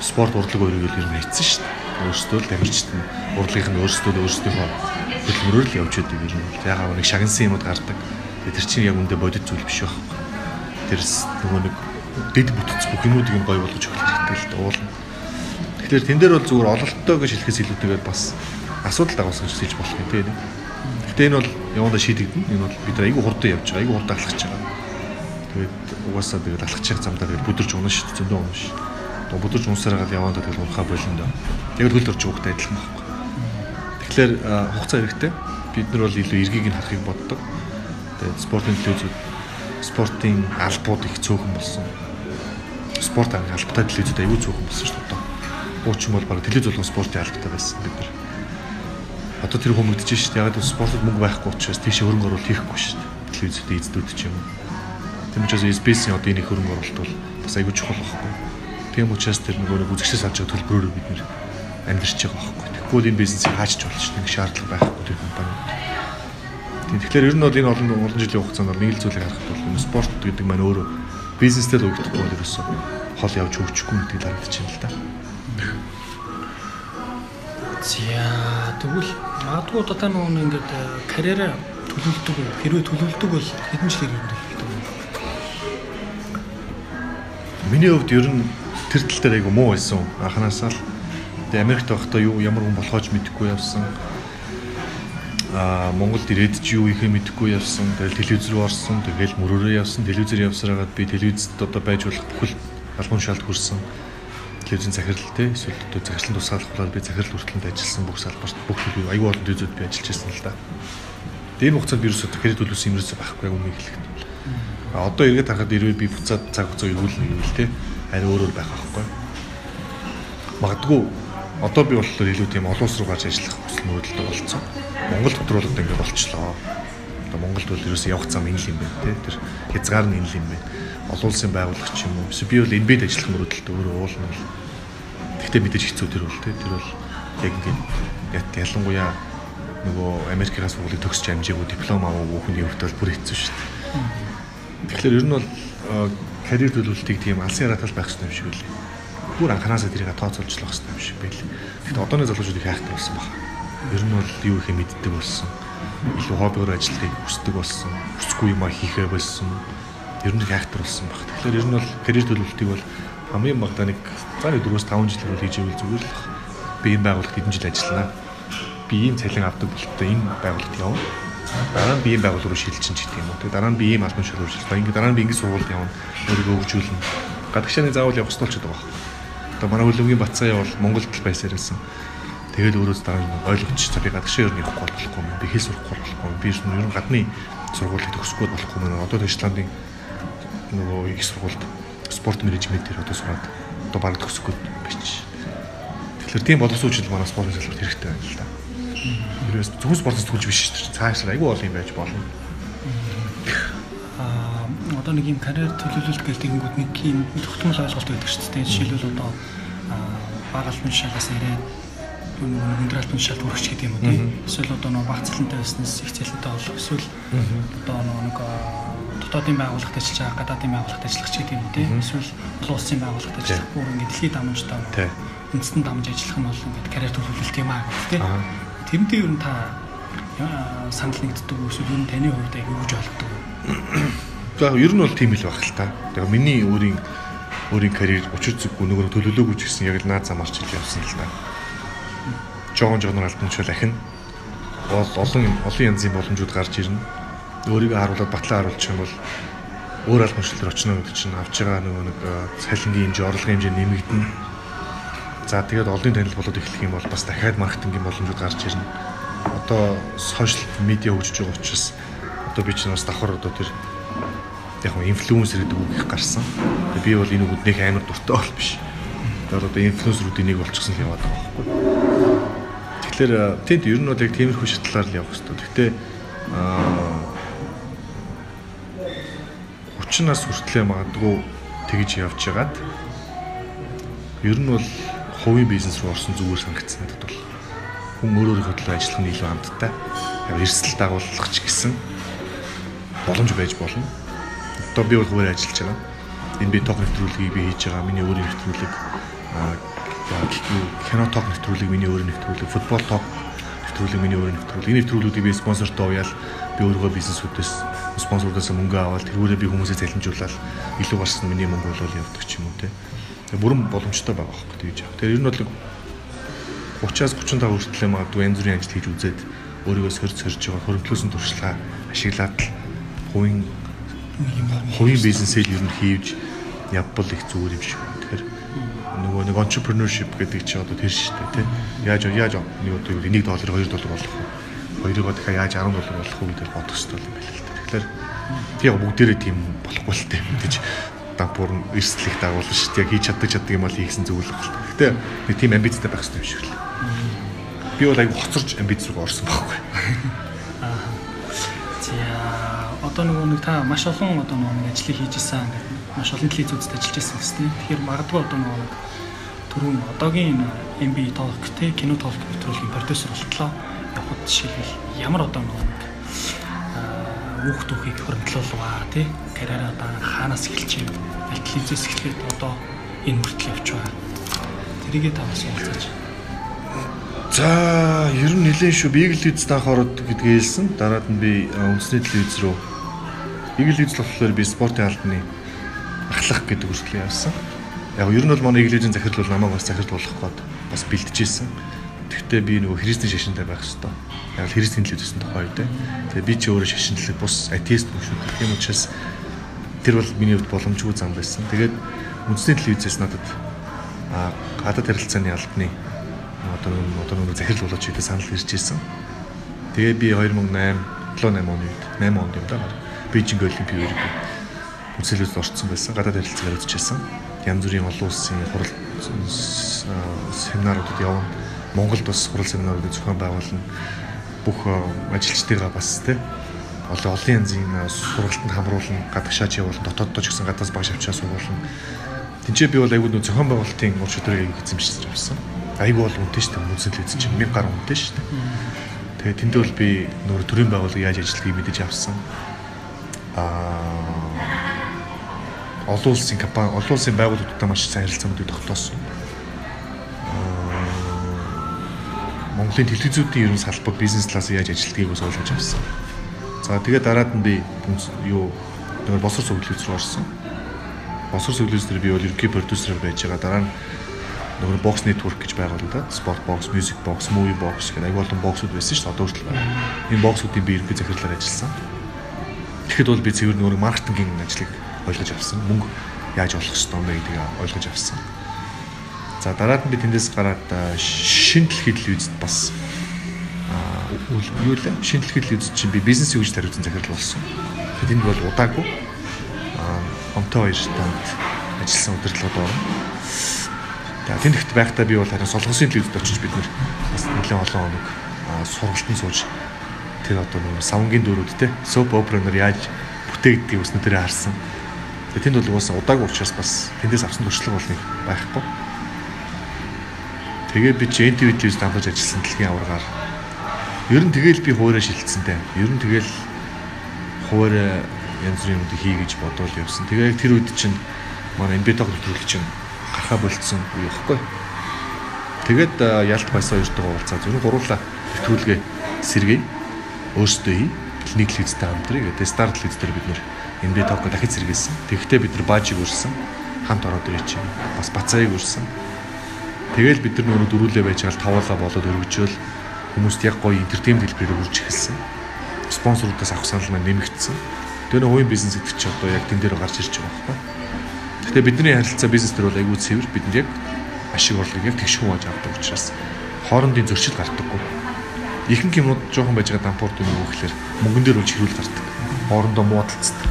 спорт урлаг өөрийг л юм хийцэн шүү дээ. Өөрсдөө л тамирчид нь урлагийнх нь өөрсдөө өөрсдийнхөө хөдөлмөрөөр л явж байдаг юм ягаад нэг шагнсан юмуд гардаг. Тэр чинь яг үндэ бодит зүйл биш байхгүй. Тэрс нөгөө нэг дэд бүтц бүх юмудыг нь гой болгож өгөх хэрэгтэй л дуулна. Тэгэхээр тэн дээр бол зүгээр ололттой гэж хэлэхээс илүүтэйгээр бас асуудал дагуулсан гэж хэлж болох юм тийм. Гэтэ энэ бол явандаа шийдэгдэн. Энэ бол бид айгүй хурдан явж байгаа, айгүй хурдан алхаж байгаа. Тэгээд угаасаа тэгээд алхачих замдаа тэгээд бүдэрч унах шүү дээ, зөндөө унах шүү. Тэгээд бүдэрч унсаар гал явандаа тэгээд унахаа болондоо. Тэгээд хөл орж уухтай адилхан байхгүй. Тэгэхээр хугацаа хэрэгтэй. Бид нар бол илүү эргийг нь харахыг боддог. Тэгээд спортын телевизүүд спортын албууд их цөөхөн болсон. Спорт албатай телевизүүд аюул цөөхөн болсон шүү дээ. Буучин бол баг телевиз болгон спортын албатай байсан бид нар. Одоо тэр хүмүүдэж шүү дээ. Яг л спортод мөнгө байхгүй учраас тийш хөрөнгө оруулалт хийхгүй шүү дээ. Телевизүүд эзлүүд ч юм уу. Тийм учраас SBS-ийн одоо энийг хөрөнгө оруулалт бол бас аюул чухал байхгүй. Тийм учраас тэр нөгөө нэг үзэгчээс авч байгаа төлбөрөөр бид нэр амьдарч байгаа байхгүй. Тэгвэл энэ бизнесийг хаачч болж нэг шаардлага байхгүй тэр компаниуд. Тийм тэгэхээр ер нь бол энэ олон олон жилийн хугацаанд нэг л зүйлийг харахад бол энэ спорт гэдэг маань өөрөө бизнестэй л угдахгүй бол ерөөсөө хол явж хөгжихгүй гэдэг харагдаж байна л да. За тэгвэл магадгүй одоо нөгөө ингээд карьераа төлөвлөдөг хэрвээ төлөвлөдөг бол хэдэн жил хэрэг төлөвлөдөг вэ? Миний хувьд ер нь тэр тал дээр айгу муу байсан. Анханасаа л Тэгээ Америкт байхдаа юу ямар хүн болохооч мэдэхгүй явсан. Аа Монголд ирээд ч юу ихэ мэдэхгүй явсан. Тэгэл телевиз рүү орсон. Тэгэл мөрөөрөө явсан. Телевизээр явсараагаад би телевизэд одоо байж болох бүхэл албан шалд хүрсэн. Телевизэн захирал те эсвэл одоо захирлын тусгаалгахлаар би захирал хүртэлд ажилласан бүх салбарт бүх төлөв аюул олон төзөд би ажиллаж байсан л да. Тэгээ хугацаанд вирусод кредит төлөвсөн юмрээс байхгүй өмнө хэлэхэд. А одоо эргээд харахад ирвээ би буцаад цаг хугацаа эргүүлнэ гэвэл те арай өөрөөр байх байхгүй. Магадгүй Одоо би болохоор илүү тийм олон улс руу гарч ажиллах хүсэл мөрөдөлтөй болцсон. Монгол дотор бол одоо ингэ болчлоо. Одоо Монголд бол ерөөсөө явах зам энэ л юм байна тий. Тэр хязгаар нь энэ л юм байна. Олон улсын байгууллага ч юм уу. Би бол NB-д ажиллах мөрөдөлтөй өөрөө уул нь бол. Тэгтээ мэдээж хэцүү тэр бол тий. Тэр бол яг ингэ ялангуяа нөгөө Америкаас сургуулийг төгсч амжаагүй диплом аваагүй хүний хувьд бол бүр хэцүү шүү дээ. Тэгэхээр ер нь бол карьер төлөвлөлтийг тийм алсын яратал байх хэрэгтэй юм шиг үлээ бүр анханасаа тэрийг тооцоолж л байх хэрэгтэй юм шиг байл. Гэхдээ одооны залуучууд их хайхтай болсон баг. Ер нь бол юу их мэддэг болсон. илүү хоббиор ажиллахыг хүсдэг болсон. Хүсэхгүй юм а хийхээ болсон. Ер нь хайхтар болсон баг. Тэгэхээр ер нь бол карьер төлөвлөлтийг бол хамгийн багадаа нэг нэг 4-5 жилээр бол хийж ивэл зүгээр л би энэ байгууллагт хэдэн жил ажиллана. Би ийм цалин авдаг болтой энэ байгууллагт явна. Дараа нь би ийм байгууллага руу шилжин ч гэдэг юм уу. Тэгээ дараа нь би ийм албан шуурь шилжлээ. Ингээ дараа нь би ингэ сургуульд явна. Өөрийгөө хөгжүүлнэ. Гадагшааны заавал явах ёстой гэдэг байна. Одоо манай хөлөвгийн Бацаа явал Монголд л байсаар байсан. Тэгэл өөрөөс дараа нь ойлгоч за би гадагшаа ер нь явахгүй болохгүй юм. Би хэл сурахгүй болохгүй. Би ер нь гадны сургуулийг төгсөхгүй болохгүй юм. Одоо Таиландын нөгөө их сургуульд спорт менежмент дээр одоо сураад одоо баг төгсөхгүй биш. Тэгэхээр тийм боловсруучил манай спортын салбарт хэрэгтэй байна л да. Тэрээс зөвхөн спортоос төлж биш шүү дээ. Цаашаа айгүй бол юм байж болно. Аа одоо нэг юм карьер төлөвлөлт гэл тэгэнгүүт нэг юм тогтмол ойлголт байдаг шүү дээ. Жишээлбэл одоо баг албан шалгаас ирээд өндөр албан шалт хүрч гэдэг юм уу тийм. Эсвэл одоо нэг баг цалинтай байснаас их цалинтай болох эсвэл одоо нэг дотоодын байгууллагт ажиллаж байгаа гадаадын байгууллагт ажиллах ч гэдэг юм тийм. Эсвэл олон улсын байгууллагт ажиллах бүр ингээд дэлхийд дамжтай үндэстэн дамж ажиллах нь бол ингээд карьер төлөвлөлт юм аа гэх тийм. Тэрнтэй ер нь та санал нэгддэг эсвэл ер нь таны хувьд яг юу гэж ойлгодог вэ? За ер нь бол тийм л байх л та. Тэгээ миний өөрийн өөрийн карьер учир зүггүй нөгөө төлөвлөөгүй ч гэсэн яг л наад замаарч ил явсан л та. Жон жонор альбомчул ахин бол олон олон янзын боломжууд гарч ирнэ өөрийгөө харуулад батлаа харуулчих юм бол өөр албан шилдэр очно гэдэг чинь авч байгаа нөгөө нэг цалингийн хэмжээ, орлогын хэмжээ нэмэгдэнэ. За тэгээд олонний танил болоод эхлэх юм бол бас дахиад маркетингийн боломжууд гарч ирнэ. Одоо сошиал медиа хөгжиж байгаа учраас одоо би чинь бас давхар одоо тэр яг нь инфлюенсер гэдэг үг их гарсан. Би бол энэ үгнийх амар дуртай бол биш. Тэгээд одоо инфлюенсерүүдийн нэг болчихсон л яваад байгаа байхгүй. Тэгэхээр тэнд ер нь бол яг тиймэрхүү шатлаар л явах хэрэгтэй. Гэхдээ аа 30 нас хүртлээр магадгүй тэгж явж байгаад ер нь бол хувийн бизнес руу орсон зүгээр санагдсан надад бол хүн өөрөөрийнхөө төлөө ажиллах нь илүү амттай. Эрсдэл дагуулах ч гэсэн боломж байж болно. Одоо би бол хуваар ажиллаж байгаа. Энэ би ток нэвтрүүлгийг би хийж байгаа. Миний өөрийн нэвтрүүлэг кино ток нэвтрүүлэг миний өөрийн нэвтрүүлэг, футбол ток нэвтрүүлэг миний өөрийн нэвтрүүлэг. Энэ нэвтрүүлгүүдийг би спонсортой уяал би өөрийнхөө бизнесүүдээс спонсорудаас мөнгө аваад тэргүүрээ би хүмүүсээ залхимжуулаад илүү гарсан миний мөнгө болол явдаг ч юм уу те. Бүрэн боломжтой байгаа байхгүй тэгж яах. Тэгэхээр ер нь бол 30-аас 35 хүртэл магадгүй янз бүрийн ажил хийж үзээд өөрийгөө сорж сорж байгаа хөрөнгөлөөсөн туршлагаа ашиглаад л хувийн хувийн бизнесээ ер нь хийж явбал их зүгээр юм шиг. Тэгэхээр нөгөө нэг entrepreneurship гэдэг чи одоо тэр шүү дээ тий. Яаж яаж нэг одоо 1 доллар 2 доллар болох вэ? Хоёроо дахиад яаж 10 доллар болох вэ гэдээ бодох хэрэгтэй юм байна л Тэгэхээр тийм бүгдээрээ тийм болохгүй л тээ мэдээж дампуур эрсдлийг дагуулна шүү дээ. Яг хийж чаддаг чаддаг юм бол хийсэн зүйл баг л. Гэтэ нэг тийм амбицтай байх хэрэгтэй юм шиг л. Би бол айгүй хоцорч амбиц руу орсон байхгүй. Аа. За одоо нөгөө нэг та маш олон одоо нөгөө ажлыг хийж исэн маш олон телевизүүдэд ажиллаж исэн гэсэн тийм. Тэгэхээр магадгүй одоо нөгөө түрүүн одоогийн MB Talk те кино Talk нэвтрүүлгийн продюсер болтлоо явахд жишээлбэл ямар одоо нөгөө хүүхд түүхийг хөрөнгөлөөлваа тий? Карьераа одоо хаанаас эхэлж юм? Телевизээс эхлээд одоо энэ хүртэл явж байгаа. Тэрийгээ таваас уулзаж За ер нь нэлээд шүү. Би Eagle-Lids таах ороод гэдгээ хэлсэн. Дараад нь би үндэсний телевиз рүү Eagle-Lids болохоор би спортын албаны ахлах гэдэг үргэлжлэл явсан. Яг ер нь бол манай Eagle-Lids-ийн захирал бол намайг бас захирал болох гээд бас бэлтжижсэн Гэхдээ би нөгөө христийн шашинтай байх хэвээр. Яг л христийн телевизсэн тохой үү. Тэгээ би ч өөрөө шашинлаг бус атеист биш үү. Юм учраас тэр бол миний хувьд боломжгүй зам байсан. Тэгээд үндэсний телевизээс надад а гадаад харилцааны албаны одоо одоо нөгөө захирал болооч гэдэг санал ирж ирсэн. Тэгээ би 2008 7 8 оны үед 8 онд юм да. Бээжинг олимпийн үед үндэслэлд орцсон байсан. Гадаад харилцаагаар үзчихсэн. Янз бүрийн олон улсын хурал семинаруудад явна Монголд бас сурал семинаруудыг зохион байгуулна. Бүх ажилчдыгаа бас тийм олон олон янзын сургалтанд хамруулна, гадагшаач явуулна, дотооддоо ч гэсэн гадаас багш авчаа сургуулна. Тинчээ би бол айгүй нөө зохион байгуулалтын ур шударгыг эзэмшиж авсан. Айгүй бол үнэтэй шүү дээ. Үнсэл эзэн чинь 1000 гаруй үнэтэй шүү дээ. Тэгээ тэндээ бол би нөр төрийн байгууллага яаж ажиллахыг мэдэж авсан. Аа олон улсын компани, олон улсын байгууллагуудтай маш сайн харилцаануудыг тогтоосон Монголын телевизүүдийн ерөн салбар бизнес талаас яаж ажилтгийг бас ойлгож авсан. За тэгээд дараад нь би юу нөгөө босор зөвлөлөөс рүү орсон. Босор зөвлөлөөс дээр би бол ерөнхий продюсер байж байгаа. Дараа нь нөгөө бокс network гэж байгуулагдаад спорт бокс, music box, movie box гэх аяг болон боксууд байсан шүү дээ. Одоо хүртэл байна. Энэ боксуудын би ерөнхий захирлаар ажилласан. Тэгэхэд бол би цэвэр нөгөө маркетингийн ажлыг ойлгож авсан. Мөнгө яаж олох ёстой бэ гэдгийг ойлгож авсан. За дараад нь би тэндээс гараад шин дэлхийн телевизэд бас юу лээ шин дэлхийн телевиз чинь би бизнес юу гэж тариуцсан захирал болсон. Тэнд бол удаагүй омтой хоёр танд ажилласан удирдлагад орно. За тэнэгт байхдаа би бол харин солонгосын телевизэд очиж бид нэр бас нэлээд олон хоног сургалтын сууж тэр одоо нэг савнгийн дөрүүд те соп операнер яаж бүтээгдгийг бас нүдэрээ харсан. Тэгээ тэнд бол угаасаа удаагүй учраас бас тэндээс авсан туршлага бол нэг байхгүй. Тэгээ би ч NTV телевиз давхаж ажилласан дэлхийн аваргаар ер нь тэгэл би хуурай шилцсэнтэй. Ер нь тэгэл хуурай янз бүрийн юм хийгэж бодвол явсан. Тэгээ яг тэр үед чинь манай MB-дог нэвтрүүлэг чинь гарахаа болцсон үе ихгүй. Тэгээд ялт баясаа хоёртойгоо уулзаа зөвхөн гурлаа нэвтрүүлгээ сэргэе. Өөрсдөө хий. Нэг телевизтэй хамтрыг. Тэгээд Star телевиз дээр бид нэр MB-дог дахиж сэргээсэн. Тэгэхдээ бид нар баажиг өрсөн. Хамт ороод ирээ чинь. Бас бацааг өрсөн Тэгэл бид нар нөгөө дөрүүлээ байж гал таваалаа болоод өргөжөөл хүмүүст яг гоё энтертеймент хэлбэрээр үрж эхэлсэн. Спонсоруудаас авах санал маань нэмэгдсэн. Тэр нөгөө хувийн бизнес гэдэг чинь одоо яг тэн дээр гарч ирж байгаа байхгүй. Гэтэ бидний харилцаа бизнес төр бол айгүй цэвэр бидэнд яг ашиг орлогыг яг тэгш хувааж авдаг учраас хоорондын зөрчил гардаггүй. Ихэнх юмнууд жоохон байж байгаа дампуурд юм уу гэхээр мөнгөн дээр үл чирүүл гардаг. Хоорондоо муудалцдаг.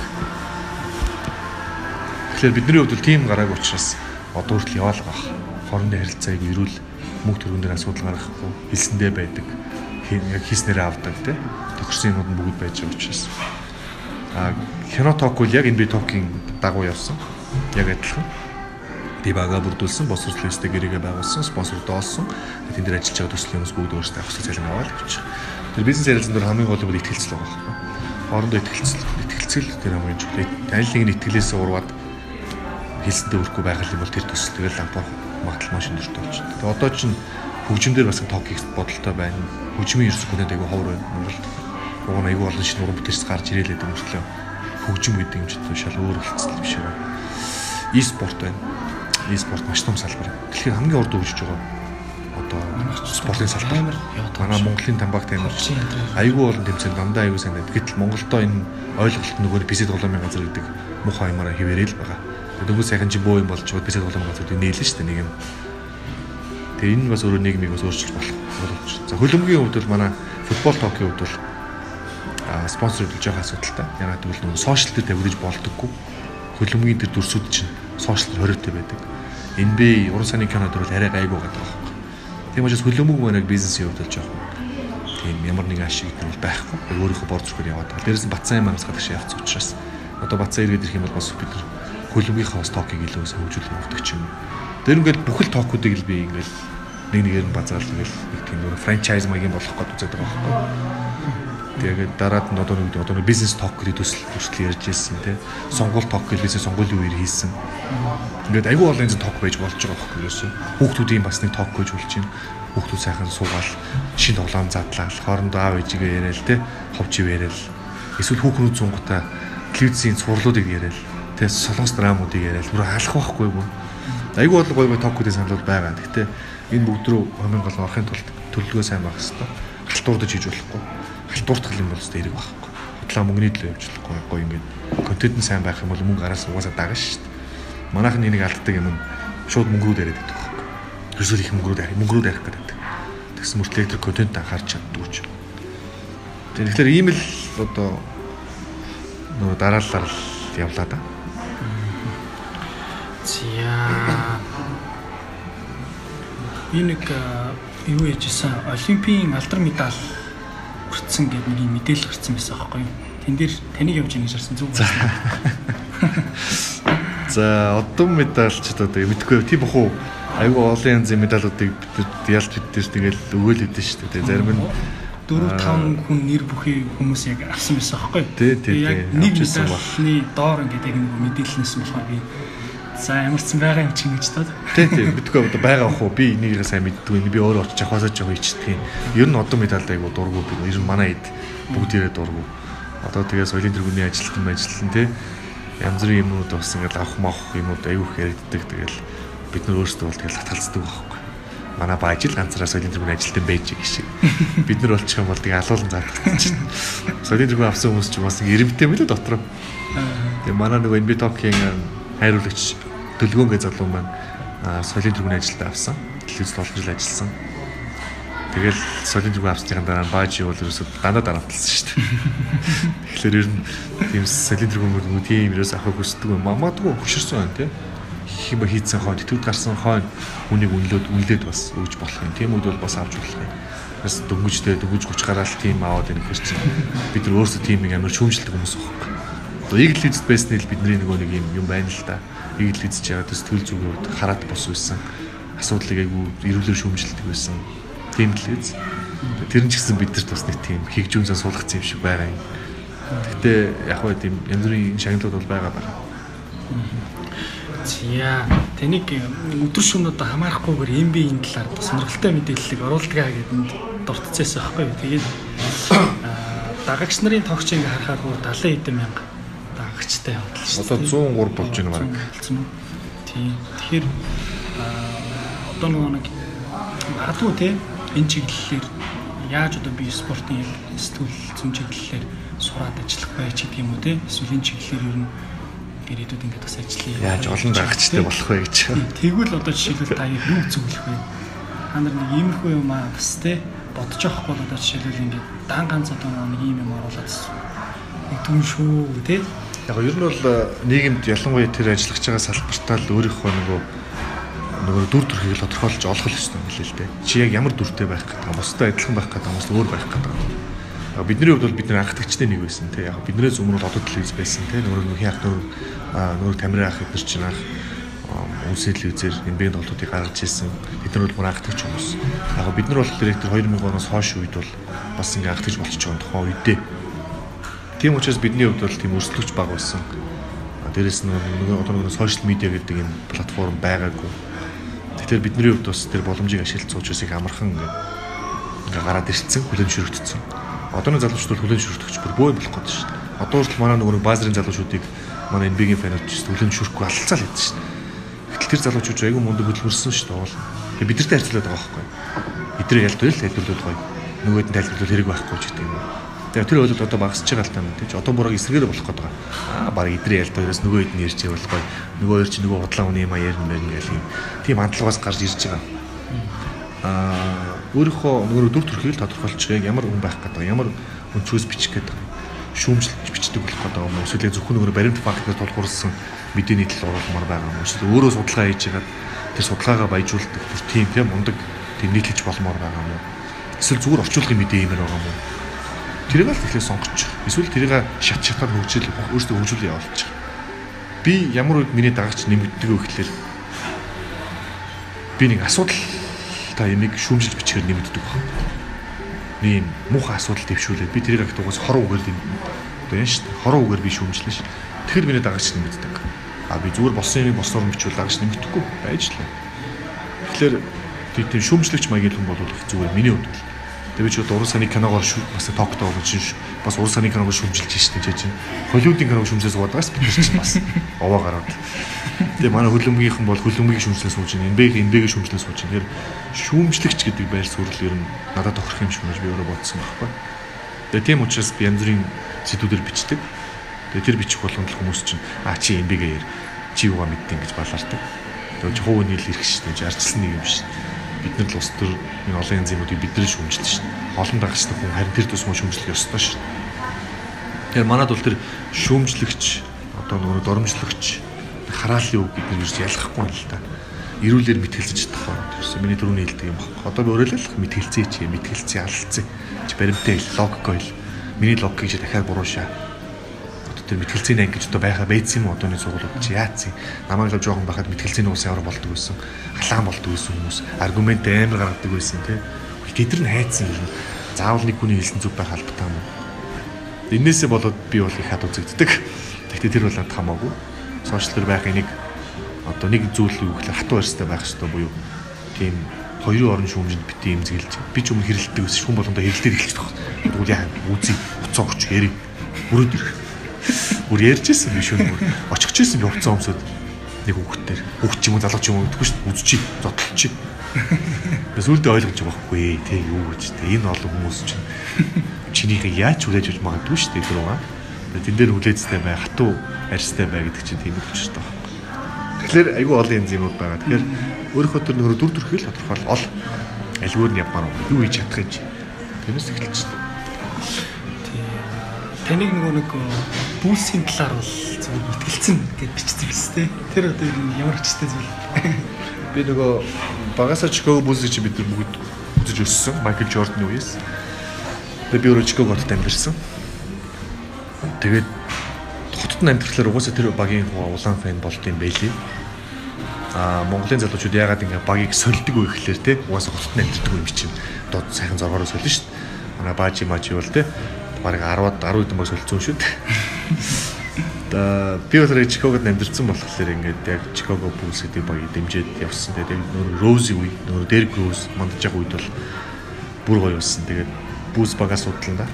Тэгэхээр бидний хувьд бол тийм гараагүй учраас одоо хүртэл яваал байгаа хоорондын харилцааг эрүүл мөнгө төргөн дээр асуудал гаргахгүй хэлсэндээ байдаг яг хийснээрээ авдаг тий төгссөн юмуд нь бүгд байж байгаа учраас а кино ток бол яг энэ би токийн дагуу явсан яг адилхан би бага бүрдүүлсэн босрол листэ гэрээгээ байгуулсан спонсор доолсон тэн дээр ажиллаж байгаа төслийн хүмүүс бүгд өөрсдөө авах цалин аваад явчих. Тэр бизнес ярилцсан дээр хамгийн гол нь ихтгэлцэл байгаа байхгүй. Хоорондоо ихтгэлцэл ихтгэлцэл тэр хамгийн чухал. Нэг нь итгэлээс урваад хэлсэндээ өрөхгүй байх юм бол тэр төсөл тэгэл лампаа магадлал маш өндөртэй болчихно. Тэгээ одоо чинь хөгжимдөр бас ток хийх бодолтой байна. Хөгжмийн ерсгүүдэд айгүй ховор байна. Монголд уг нь айгүй олон шинэ уран бүтээлч гарч ирээлээд юм шиг л хөгжим гэдэг юм ч гэсэн шал өөр болцсон юм шиг байна. E-спорт байна. E-спорт маш том салбар. Дэлхийн хамгийн урд хөгжиж байгаа одоо спортын салбар. Манай Монголын тамбагт амар айгүй олон тэмцээнд дандаа айгүй сайн байдаг. Гэтэл Монголдоо энэ ойлголт нөгөө бисед голомын газар гэдэг муухай юмараа хിവэрэл байгаа Дөнгөж сайхан чи бөө юм болж чад бисад голом газруудыг нээлэн шүү дээ нэг юм. Тэгээ энэ бас өөрөө нийгмийг бас өөрчилж болох болж. За хөлбөмбөгийн хувьд бол манай футбол токийн хувьд бол спонсор хөдөлж байгаа асуудалтай. Ягаад гэвэл нөгөө сошиал дээр тавигдаж болдоггүй. Хөлбөмбөгийн тэр дүрсүүд чинь сошиал хориотой байдаг. NBA уран санааны кинод бол арай гайгүй байгаа байхгүй. Тийм учраас хөлбөмбөг манайг бизнесийн хувьд бол жоохон тийм ямар нэгэн ашиг нь байхгүй. Өөрийнхөө бор зүрхээр яваад. Дээрээс нь Бацаа манаас гадагш явц учраас одоо Бацаа иргэд ирэх юм бол бас бид нар хөлбөмбөгийнхаа стокийг илүү хөгжүүлэх өгдөг ч юм. Тэр ингээл бүхэл токуудыг л би ингээл нэг нэгээр нь базаал ингээл нэг тийм нөр франчайз маягийн болох гээд үзээд байгаа байхгүй. Тэгээд дараад нь одоо нэг одоо бизнес ток гэдэг төсөл хүртэл ярьж ирсэн тий. Сонгуул ток гэж бизнес сонгуулийн үеэр хийсэн. Ингээд айгүй олон энэ ток байж болж байгаа байхгүй юусэн. Хүүхдүүдийн бас нэг ток гэж болж байна. Хүүхдүүд сайхан суугаал шин тоглоом задлаа. Хоорондоо аав ээжигээ яриад тий. Ховж яриад. Эсвэл хүүхнүүд зунгатаа телевизийн цувралуудыг яриад тэгээ солонгос драмуудыг яриад бүр алах байхгүй юу. Айгүй бол гоё гоё токуудын санал байгаа. Гэхдээ энэ бүгд рүү хамгийн гол орохын тулд төлөвлөгөө сайн байх хэрэгтэй. Халтуурдаж хийж болохгүй. Халтууртгал юм бол зөв эрэг байхгүй. Хутлаа мөнгөний төлөө явуулахгүй гоё ингээд контент нь сайн байх юм бол мөнгө араас угаасаа дагна шүү дээ. Манайхан энийг алддаг юм шууд мөнгөрүүд яриад байдаг байхгүй. Ерөөсөө их мөнгөрүүд арих мөнгөрүүд арих гэдэг. Тэгсэн мөрт электр контент анхаарч чаддгүй ч. Тэгэхээр ийм л одоо нөгөө дараалал явлаа да. Би нэг юу яжсэн олимпийн алдар медаль хүртсэн гэдэг нэг мэдээлэл гарсан байсан аахгүй юу? Тэн дээр таныг явж ингэж харсан зүг байна. За, одон медальчд одоо мэдгүй тийм бах уу? Айгу олон янзын медалуудыг бид ялж бидээс тэгэл өгөөл өгдөн шүү дээ. Зарим нь 4 5 хүн нэр бүхий хүмүүс яг авсан байсан аахгүй юу? Тий, тий. Нэг медальны доор ингээд яг нэг мэдээлэлнээс болохоор би За ямарсан байгаа юм чинь гэж таад. Тий, тий. Мэдгүй одоо байгаа ах уу? Би энийгээ сайн мэддгүй. Би өөрөө очиж авахасаа жоо ичдэг юм. Ер нь одоо медальд айгу дургу би. Ер нь манай хэд бүгдээрээ дургу. Одоо тэгээ соёлын тэргүүний ажилтан ажиллан тий. Янз бүрийн юмнууд бас ингээл авах мах юмуд айгу их яригддаг. Тэгэл бид нар өөрсдөө бол тэгэл татгалцдаг байхгүй. Манай баажил ганцаараа соёлын тэргүүний ажилтан байж гэх шиг. Бид нар болчих юм бол тэгээ алуулан чинь. Соёлын тэргүүн авсан хүмүүс ч бас ирэмтэй мөлөө дотроо. Тэгээ манай нөгөө NB Talk-ийн хайруулагч Дөлгөөнгээ залуу маань соёлын тэргүүний ажилд авсан. Телевизд олон жил ажилласан. Тэгэл соёлын тэргүүн авсныхаа дараа баажи бол ерөөсөд дандаа дарамтлсан шүү дээ. Тэгэхээр ер нь тийм соёлын тэргүүнүүд тийм ерөөс авах хүсдэг юм. Мамадгүй хөшөрсөн байна тийм хэм хийцэн хойно тэтгэвд гарсан хойно хүнийг үнлээд үнлээд бас өгж болох юм. Тийм үед бол бас авч болох юм. Бас дөнгөжтэй дөнгөж 30 гараал тийм аваад ирэх хэрэг чинь бид нар өөрсдөө тиймийг амар шүүмжлдэг хүмүүс байхгүй. Одоо игэл хийцэд байсны л бидний нөгөө нэг юм юм байна л да игэл эзэж яагаад сэтгэл зүгийн хувьд хараад бос байсан. Асуудлыг айгүй эрүүлэр шүүмжилдэг байсан. Тийм л үз. Тэр нь ч гэсэн бидэрт бас нэг тийм хигжүүнсээ суулгацсан юм шиг байгаа юм. Гэтэ яг хөө тийм янз бүрийн шагналууд бол байгаа байна. Зя тэнийг өдөр шөнөд хамаарахгүйгээр MB-ийн талаар сонирхолтой мэдээллийг оруулдгаа гэдэг дуртцсан байхгүй юу. Тэгээд дагагч нарын тогч ингээ харахаар бүр 70 хэдэн мянга дагагчтай явдал шүү. Одоо 103 болж байна баг. Тийм. Тэгэхээр одоо нэг магадгүй те энэ чиглэлээр яаж одоо би спортын сэтгүүл зүүн чиглэлээр сураад ажиллах байж гэдэг юм уу те эсвэл энэ чиглэлээр ер нь ирээдүйд ингээд бас ажиллая. Яаж олон дагагчтай болох вэ гэж. Тэгвэл одоо жишээлбэл та юу зөвлөх вэ? Та нар нэг иймэрхүү юм аа бас те бодож авахгүй бол одоо жишээлбэл ингээд дан ганц одоо нэг ийм юм оруулаад нэг түн шүү те Яг ер нь бол э, нийгэмд ялангуяа тэр ажиллаж байгаа салбартаа л өөрийнхөө нөгөө нөгөө дүр төрхийг л тодорхойлж олох хэрэгтэй юм лээ л дээ. Чи яг ямар дүртэй байх гэдэг юм, бусдад адилхан байх гэдэг хүмүүс өөр байх гэдэг юм. Бидний хувьд бол бид нар анхдагчтай нэг байсан те. Яг биднээс өмнө одод телевиз байсан те. Нөгөө нөх яг нөр нөр камер ах эдэр чинь ах үнсэл телевизээр энэ бэнд толтуудыг гаргаж ирсэн. Бид нар бол бүр анхдагч хүмүүс. Яг бид нар болохоор тэр 2000 оноос хойш үед бол бас ингээ анхдагч болчихж байгаа тухайн үедээ Тийм учраас бидний хувьд бол тийм өрсөлдөгч баг байсан. Дээрээс нь нөгөө одоо нөгөө сошиал медиа гэдэг энэ платформ байгаагүй. Тэгэхээр бидний хувьд бас тэр боломжийг ашиглаж суучаас их амархан ингээ гараад ирсэн, хүлэн шүрэгдсэн. Одооны залуучууд хүлэн шүрэгдэж бүр бөө болох гэдэг шүү дээ. Одоо хүртэл манай нөгөө баазрын залуучуудыг манай NBA-ийн фанууд ч хүлэн шүрэхгүй алцаа л гэдэг шүү дээ. Гэтэл тэр залуучууд айгүй мундаг хөдөлмөрсөн шүү дээ. Тэгээ бидэртэй харьцуулаад байгаа байхгүй. Ялт байл хэлбэрлэл гоё. Нөгөөд нь тайлбарлал хэрэг байхгүй ч гэдэг юм. Тэгээ тэр ойлголт одоо багасч байгаа л та мэдээж. Одоо буруу эсрэгээр болох гээд байгаа. Аа баг идрээ ялт хоёроос нөгөө хэд нь ярьж гоё. Нөгөө хоёр чи нөгөө худлаа үний юм а ярина мэрнэ гэх юм. Тийм хандлагаас гарч ирж байгаа. Аа өөрийнхөө нөгөө дүр төрхийг тодорхойлж яг ямар хүн байх гэдэг ямар өнцгөөс бичих гэдэг шүүмжлэж бичдэг болох гэдэг юм. Эсвэл зөвхөн нөгөө баримт фактээр тулгуурсан мэдээний тал оруулмаар байгаа юм. Эсвэл өөрөө судалгаа хийж хагаад тэр судалгаагаа баяжуулдаг бүр тийм тийм мундаг тийм нийтлэж болмоор байгаа юм. Эсвэл зүгээр орчуулгын мэдээ юмэр байгаа юм тэрийг л тэгэхээр сонгоч. Эсвэл тэрийг шат шатаар хөгжил өөртөө хөгжүүл явуулчих. Би ямар үед миний дагагч нэмэгддэг вэ гэхэлэр би нэг асуудал та ямиг шүүмжилж бичгээр нэмэгддэг баг. Нэг муухай асуудал дэвшүүлээд би тэрийг агтугаас хорон үгээр одоо yan шүү дээ. Хорон үгээр би шүүмжлэн ш. Тэгэхээр миний дагагч нэмэгддэг. А би зүгээр болсон юмыг босоор бичвэл дагагч нэмэгдэхгүй байж л. Тэгэхээр тийм шүүмжлэгч маягийн хүн бол их зүгээр миний хувьд би ч уран саны киногоор бас болж шин бас уран саны киногоор шүмжилж штэ чи чинь. Холливуудын киног шүмжлээс бодгаас бид нар чинь бас овоо гараад. Тэгээ манай хөлбөмбөгийнхэн бол хөлбөмбөгийн шүмжлээс сууж байна. Энбэг энбэгийн шүмжлээс сууж байна. Тэгэхээр шүүмжлэгч гэдэг байр суурил ер нь надад тохирох юм шиг байна би өөрөө бодсон байхгүй. Тэгээ тийм учраас би янз бүрийн зэдүүдээр бичдэг. Тэгээ тэр бичих болгонд хүмүүс чинь а чи энбэгээ яар чи юугаа мэдтэн гэж балаардаг. Тэгээ хувь нийл ирэх штэ арчилсан нэг юм штэ бид нар л ус төр энэ олон янзын юмуудыг бид нар шүмжилж шин. Олон дагчтай хүн харин тэр тусмаа шүмжлэх ёстой шин. Тэгэхээр манад бол тэр шүүмжлэгч одоо нөгөө доромжлогч хараалын үг бид нар ерж ялахгүй л та. Ирүүлэр мэтгэлцэж чадахгүй. Тэрсэн миний түрүүний хэлдэг юм байна. Одоо би өөрөөлөх мэтгэлцээ чи мэтгэлцээ алцсан. Чи баримттай логик ойл. Миний логикийг чи дахиад буруушаа тэр мэтгэлцээний анги гэж одоо байха байцсан юм одооны сургуулиуд чи яац юм? Намайг л жоохон байхад мэтгэлцээний ус ямар болдог байсан. Халаан болдог байсан хүмүүс. Аргумент амар гаргадаг байсан тий тэд нар хайцсан юм. Заавал нэг хүний хэлсэн зүг байх албатай юм энээсээ болоод би бол их хад үзэгддэг. Гэхдээ тэр бол над хамаагүй. Сошиал дээр байх энийг одоо нэг зүйл юу гэхээр хатуу барьстай байх хэрэгтэй буюу. Тийм хоёрын орон шүүмжинд бити имзэглэж би ч өмнө хэрэлддэг гэсэн шүүм болгондоо хэрэлдээд эхэлчихэж байгаа. Тэгвэл яа үзий уцаа өгч яриг өрөөд ирэх. Бүр ярьжсэн би шүүн бүр очихжсэн би уцаа өмсөд нэг хүүхдээр хүүхд ч юм уу залуу ч юм уу гэдэггүй шүү дээ үзчихий зодтолчих. Бас үлдээ ойлгож байгаа байхгүй те юу гэж те энэ олон хүмүүс чинь чинийхээ яаж хүлээж авч магадгүй шүү дээ тэр угаа. Тэн дээр хүлээцтэй бай хатуу арьстай бай гэдэг чинь тийм үг шүү дээ. Тэгэхээр айгүй олон янз юмуд байгаа. Тэгэхээр өөрийнхөө төр нөхөр дүр төрхийг тодорхойл ол альвөр нь явмаар юу хийж чадах гэж тэрнээс эхэлж байна. Таныг нөгөө нэг бүүсийн талаар бол зөв мэтгэлцэн гэж бичсэн биз дээ. Тэр одоо ямар хүчтэй зүйл. Би нөгөө багасаа Чикаго Буллсыг чи бид нар бүгд үзэж өссөн. Майкл Жорданы үеэс. Тэгээ би өөрөө Чикагод амьдэрсэн. Тэгээд хотод нь амьдрахлаар угаасаа тэр багийн улаан фэн болд юм байлээ. Аа Монголын залуучууд яагаад ингэ багийг сольдог вэ гэхлээр те угаасаа хотод нь амьддаг юм чинь дод сайхан зоргоор солино шүү дээ. Манай баажи мажи бол те бараг 10-аад 10 хэдэн баг солилцсон шүү дээ. Та би бол Чикагод амьдэрсэн болохоор ингээд яг Чикаго Булс гэдэг багийг дэмжиж явсан. Тэгээд нөр Рози үед нөр Дерек Роуз мандаж байгаа үед бол бүр гоё болсон. Тэгээд Булс багаа судлаа.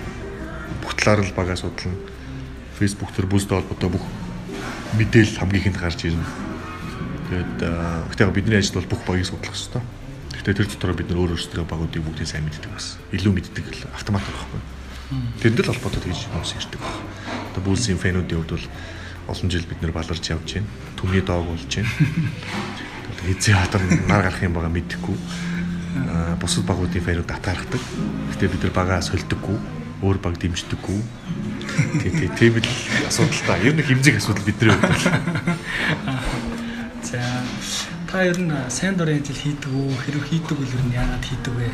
Бүх талаар л багаа судлаа. Facebook дээр Булстэй холбоотой бүх мэдээлэл хамгийн ихэнд гарч ирнэ. Тэгээд гэхдээ бидний ажил бол бүх багийг судлах хэрэгтэй. Гэхдээ тэр дотор бид нөр өөр өөрсдөө багуудыг бүгдээ сайн мэддэг бас. Илүү мэддэг автомат байхгүй. Тэрэнд л холбоотой тэгж хүмүүс ирдэг байна Одоо Булсийн фэнүүдийн хувьд бол олон жил бид нэр баларч явж байна. Төмний доог болж байна. Хэзээ хатар нар гарах юм байгаа мэдэхгүй. Бусад багуудын фэнүүд татаархдаг. Гэтэ бид нар багаа сольдөггүй, өөр баг дэмждэггүй. Тий, тийм л асуудал та. Ер нь хэмжээг асуудал бидний хувьд бол. За та ер нь сайн дурын ажил хийдэг үү? Хэрэг хийдэг үл ер нь яагаад хийдэг вэ?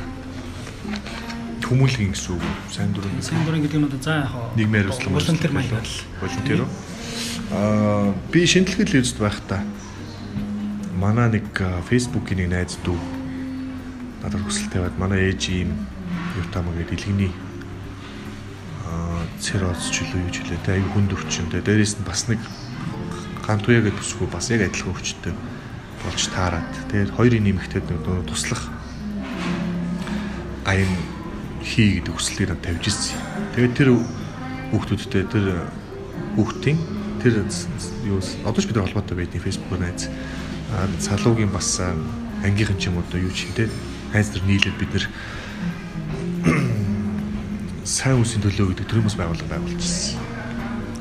Хүмүүлгийн гэсэн үг сайн дурын. Сайн дурын гэдэг нь одоо за яг нийгмийн хариуцлага волонтер маягаар л. Волонтер үү? Аа би шинжилгээ хийжд байхдаа манай нэг фэйсбүүкийн нэг найз дүү. Надад хүсэл тавиад манай ээж ийм ютама гэдэг илгэний аа цирроз ч үлээ юу ч үлээ тэ аюу хүнд өвчнөд дээрээс нь бас нэг гантуя гэдэг бүсгүй бас яг адилхан өвчтөй болж таарад. Тэгээд хоёрын нэмэгтэй нэг туслах. Аян хий гэдэг над тавьж ирсэн. Тэгээд тэр хүүхдүүдтэй тэр хүүхдийн тэр юу одоо ч бид нар холбоотой байдیں۔ Facebook найз салуугийн бас ангийнхан ч юм уу юу ч юм те найз нар нийлээд бид нар сайн үсийн төлөө гэдэг төрөмс байгууллага байгуулжсэн.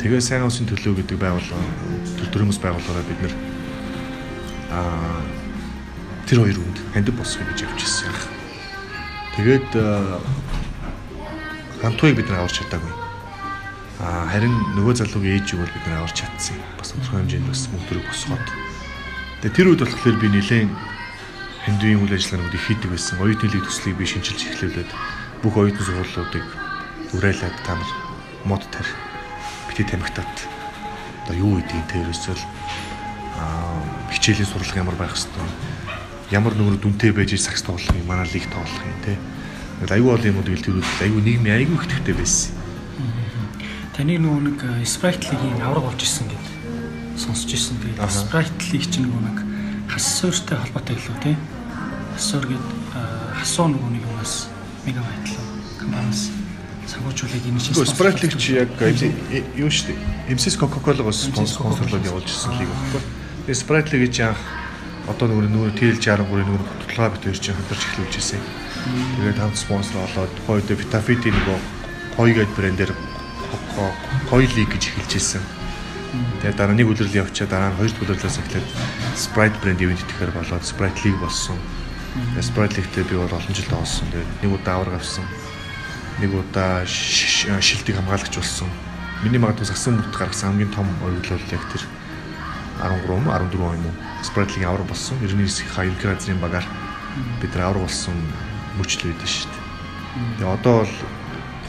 Тэгээ сайн үсийн төлөө гэдэг байгууллага тэр төрөмс байгууллагаараа бид нар аа тэр хоёр үнд хандив босгоё гэж явж ирсэн. Тэгээд хамтуйг бид нар аварч чадаагүй. Аа харин нөгөө залуугийн ээжийг бол бид нар аварч чадсан. Бас тодорхой хэмжээнд бас мөнгө босгоод. Тэгээ тэр үед болохоор би нэлээд хандивын үйл ажиллагаанууд их хийдэг байсан. Оюутны лиг төслийг би шинжилж эхлүүлээд бүх оюутны сургуулиудыг уриалаад та нар мод тарь бити тамхитат одоо юу гэдгийг тэрөөсөл аа хичээлийн сурлага ямар байх хэвээр ямар нөмөр дүнтэй байж сакс тоглох юм манай лиг тоглох юм те Айгүй бол юмуд илтгэрүүд айгүй нийгмийн айгүй ихтэй байсан. Таны нөгөө нэг Sprite-ийн авраг болж исэн гэд сонсч ирсэн. Тэгээд Sprite-ийг чинь нөгөө нэг хас суурьтай холбоотой гэлөө тий. Хасуур гэд хасуу нөгөө нэг юмас мегабайт л компаниас санхүүжүүлээд энэ чинь Sprite-ийг чи яг юу шүү дээ. MCS Coca-Cola-гоос спонсорлоод явуулж ирсэн лиг баггүй. Тэгээд Sprite-ийг чи анх одоо нөгөө нөгөө TL63-ийн нөгөө бодлого бит хоёр чинь хамтарч эхлүүлж ирсэн. Тэгээд хамт спонсор олоод тухайн үед Vitafit нөгөө гоё гэд брэндээр гоё лиг гэж эхэлж ирсэн. Тэгээд дараа нэг үлрэл явчаа дараа нь хоёр дахь үлрэлээс эхлээд Sprite брэнд ивент итгэхээр болоод Sprite лиг болсон. Тэгээд Sprite лигтээ би бол олон жил тоглосон. Тэгээд нэг удаа авраг авсан. Нэг удаа шилдэг хамгаалагч болсон. Миний магадгүй сагсан бүрт гаргасан хамгийн том ойглол яг тэр 13 14 он юм уу? Sprite лигийн авраг болсон. 99 хаяг газрын багаар бид авраг болсон мөчлөө байдаг шүү дээ. Тэгээ одоо бол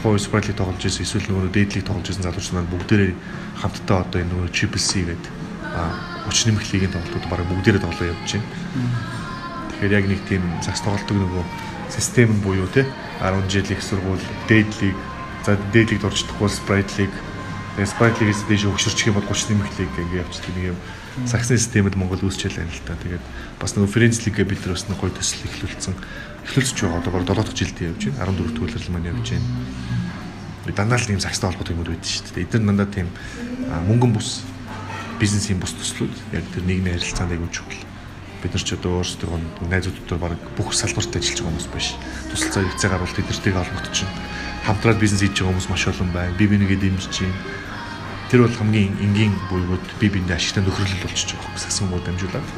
тухайн Sprite-ийг тоглож ирсэн эсвэл нөгөө дээдлийг тоглож ирсэн залуучууд маань бүгдээрээ хамтдаа одоо энэ нөгөө Triple C гэдэг хүч нэмэх лигийн тоглолтууд бараг бүгдээрээ тоглоо явж байна. Тэгэхээр яг нэг тийм цагс тоглолтог нөгөө систем буюу те 10 жилийн их сургууль дээдлийг за дээдлийг дурчдахгүй Sprite League-с дэше өгшөрчих юм бол 30 нэмэхлийг ингээ явчихдаг нэг юм саксны системэд Монгол үүсчээл байна л та. Тэгээд бас нэг Френч Лигэ бид нар бас нэг гоё төсөл эхлүүлсэн. Эхлүүлж байгаа одоо 7 дахь жилдээ явж байна. 14 дэх үйлрэл маань явж байна. Би дандаа л тийм сакстай холбоотой юмуд байдаг шүү дээ. Эдгээр дандаа тийм мөнгөн бус бизнесийн бус төслүүд яг тэр нийгмийн харилцаанд аягүй чухал. Бид нар ч одоо өөрсдөө найзуудтай баг бүх салбарт ажиллаж байгаа хүмүүс биш. Тусалцаа хэрэгцээ гарвал тэднэртэйг холбогдож чинь хамтраад бизнес хийж байгаа хүмүүс маш олон байна. Би бинийгээ дэмжиж чинь тэр бол хамгийн энгийн буйгууд би биендээ ашигтай нөхөрлөл болчихж байгаа хөөх сагсан муу дамжуулаад.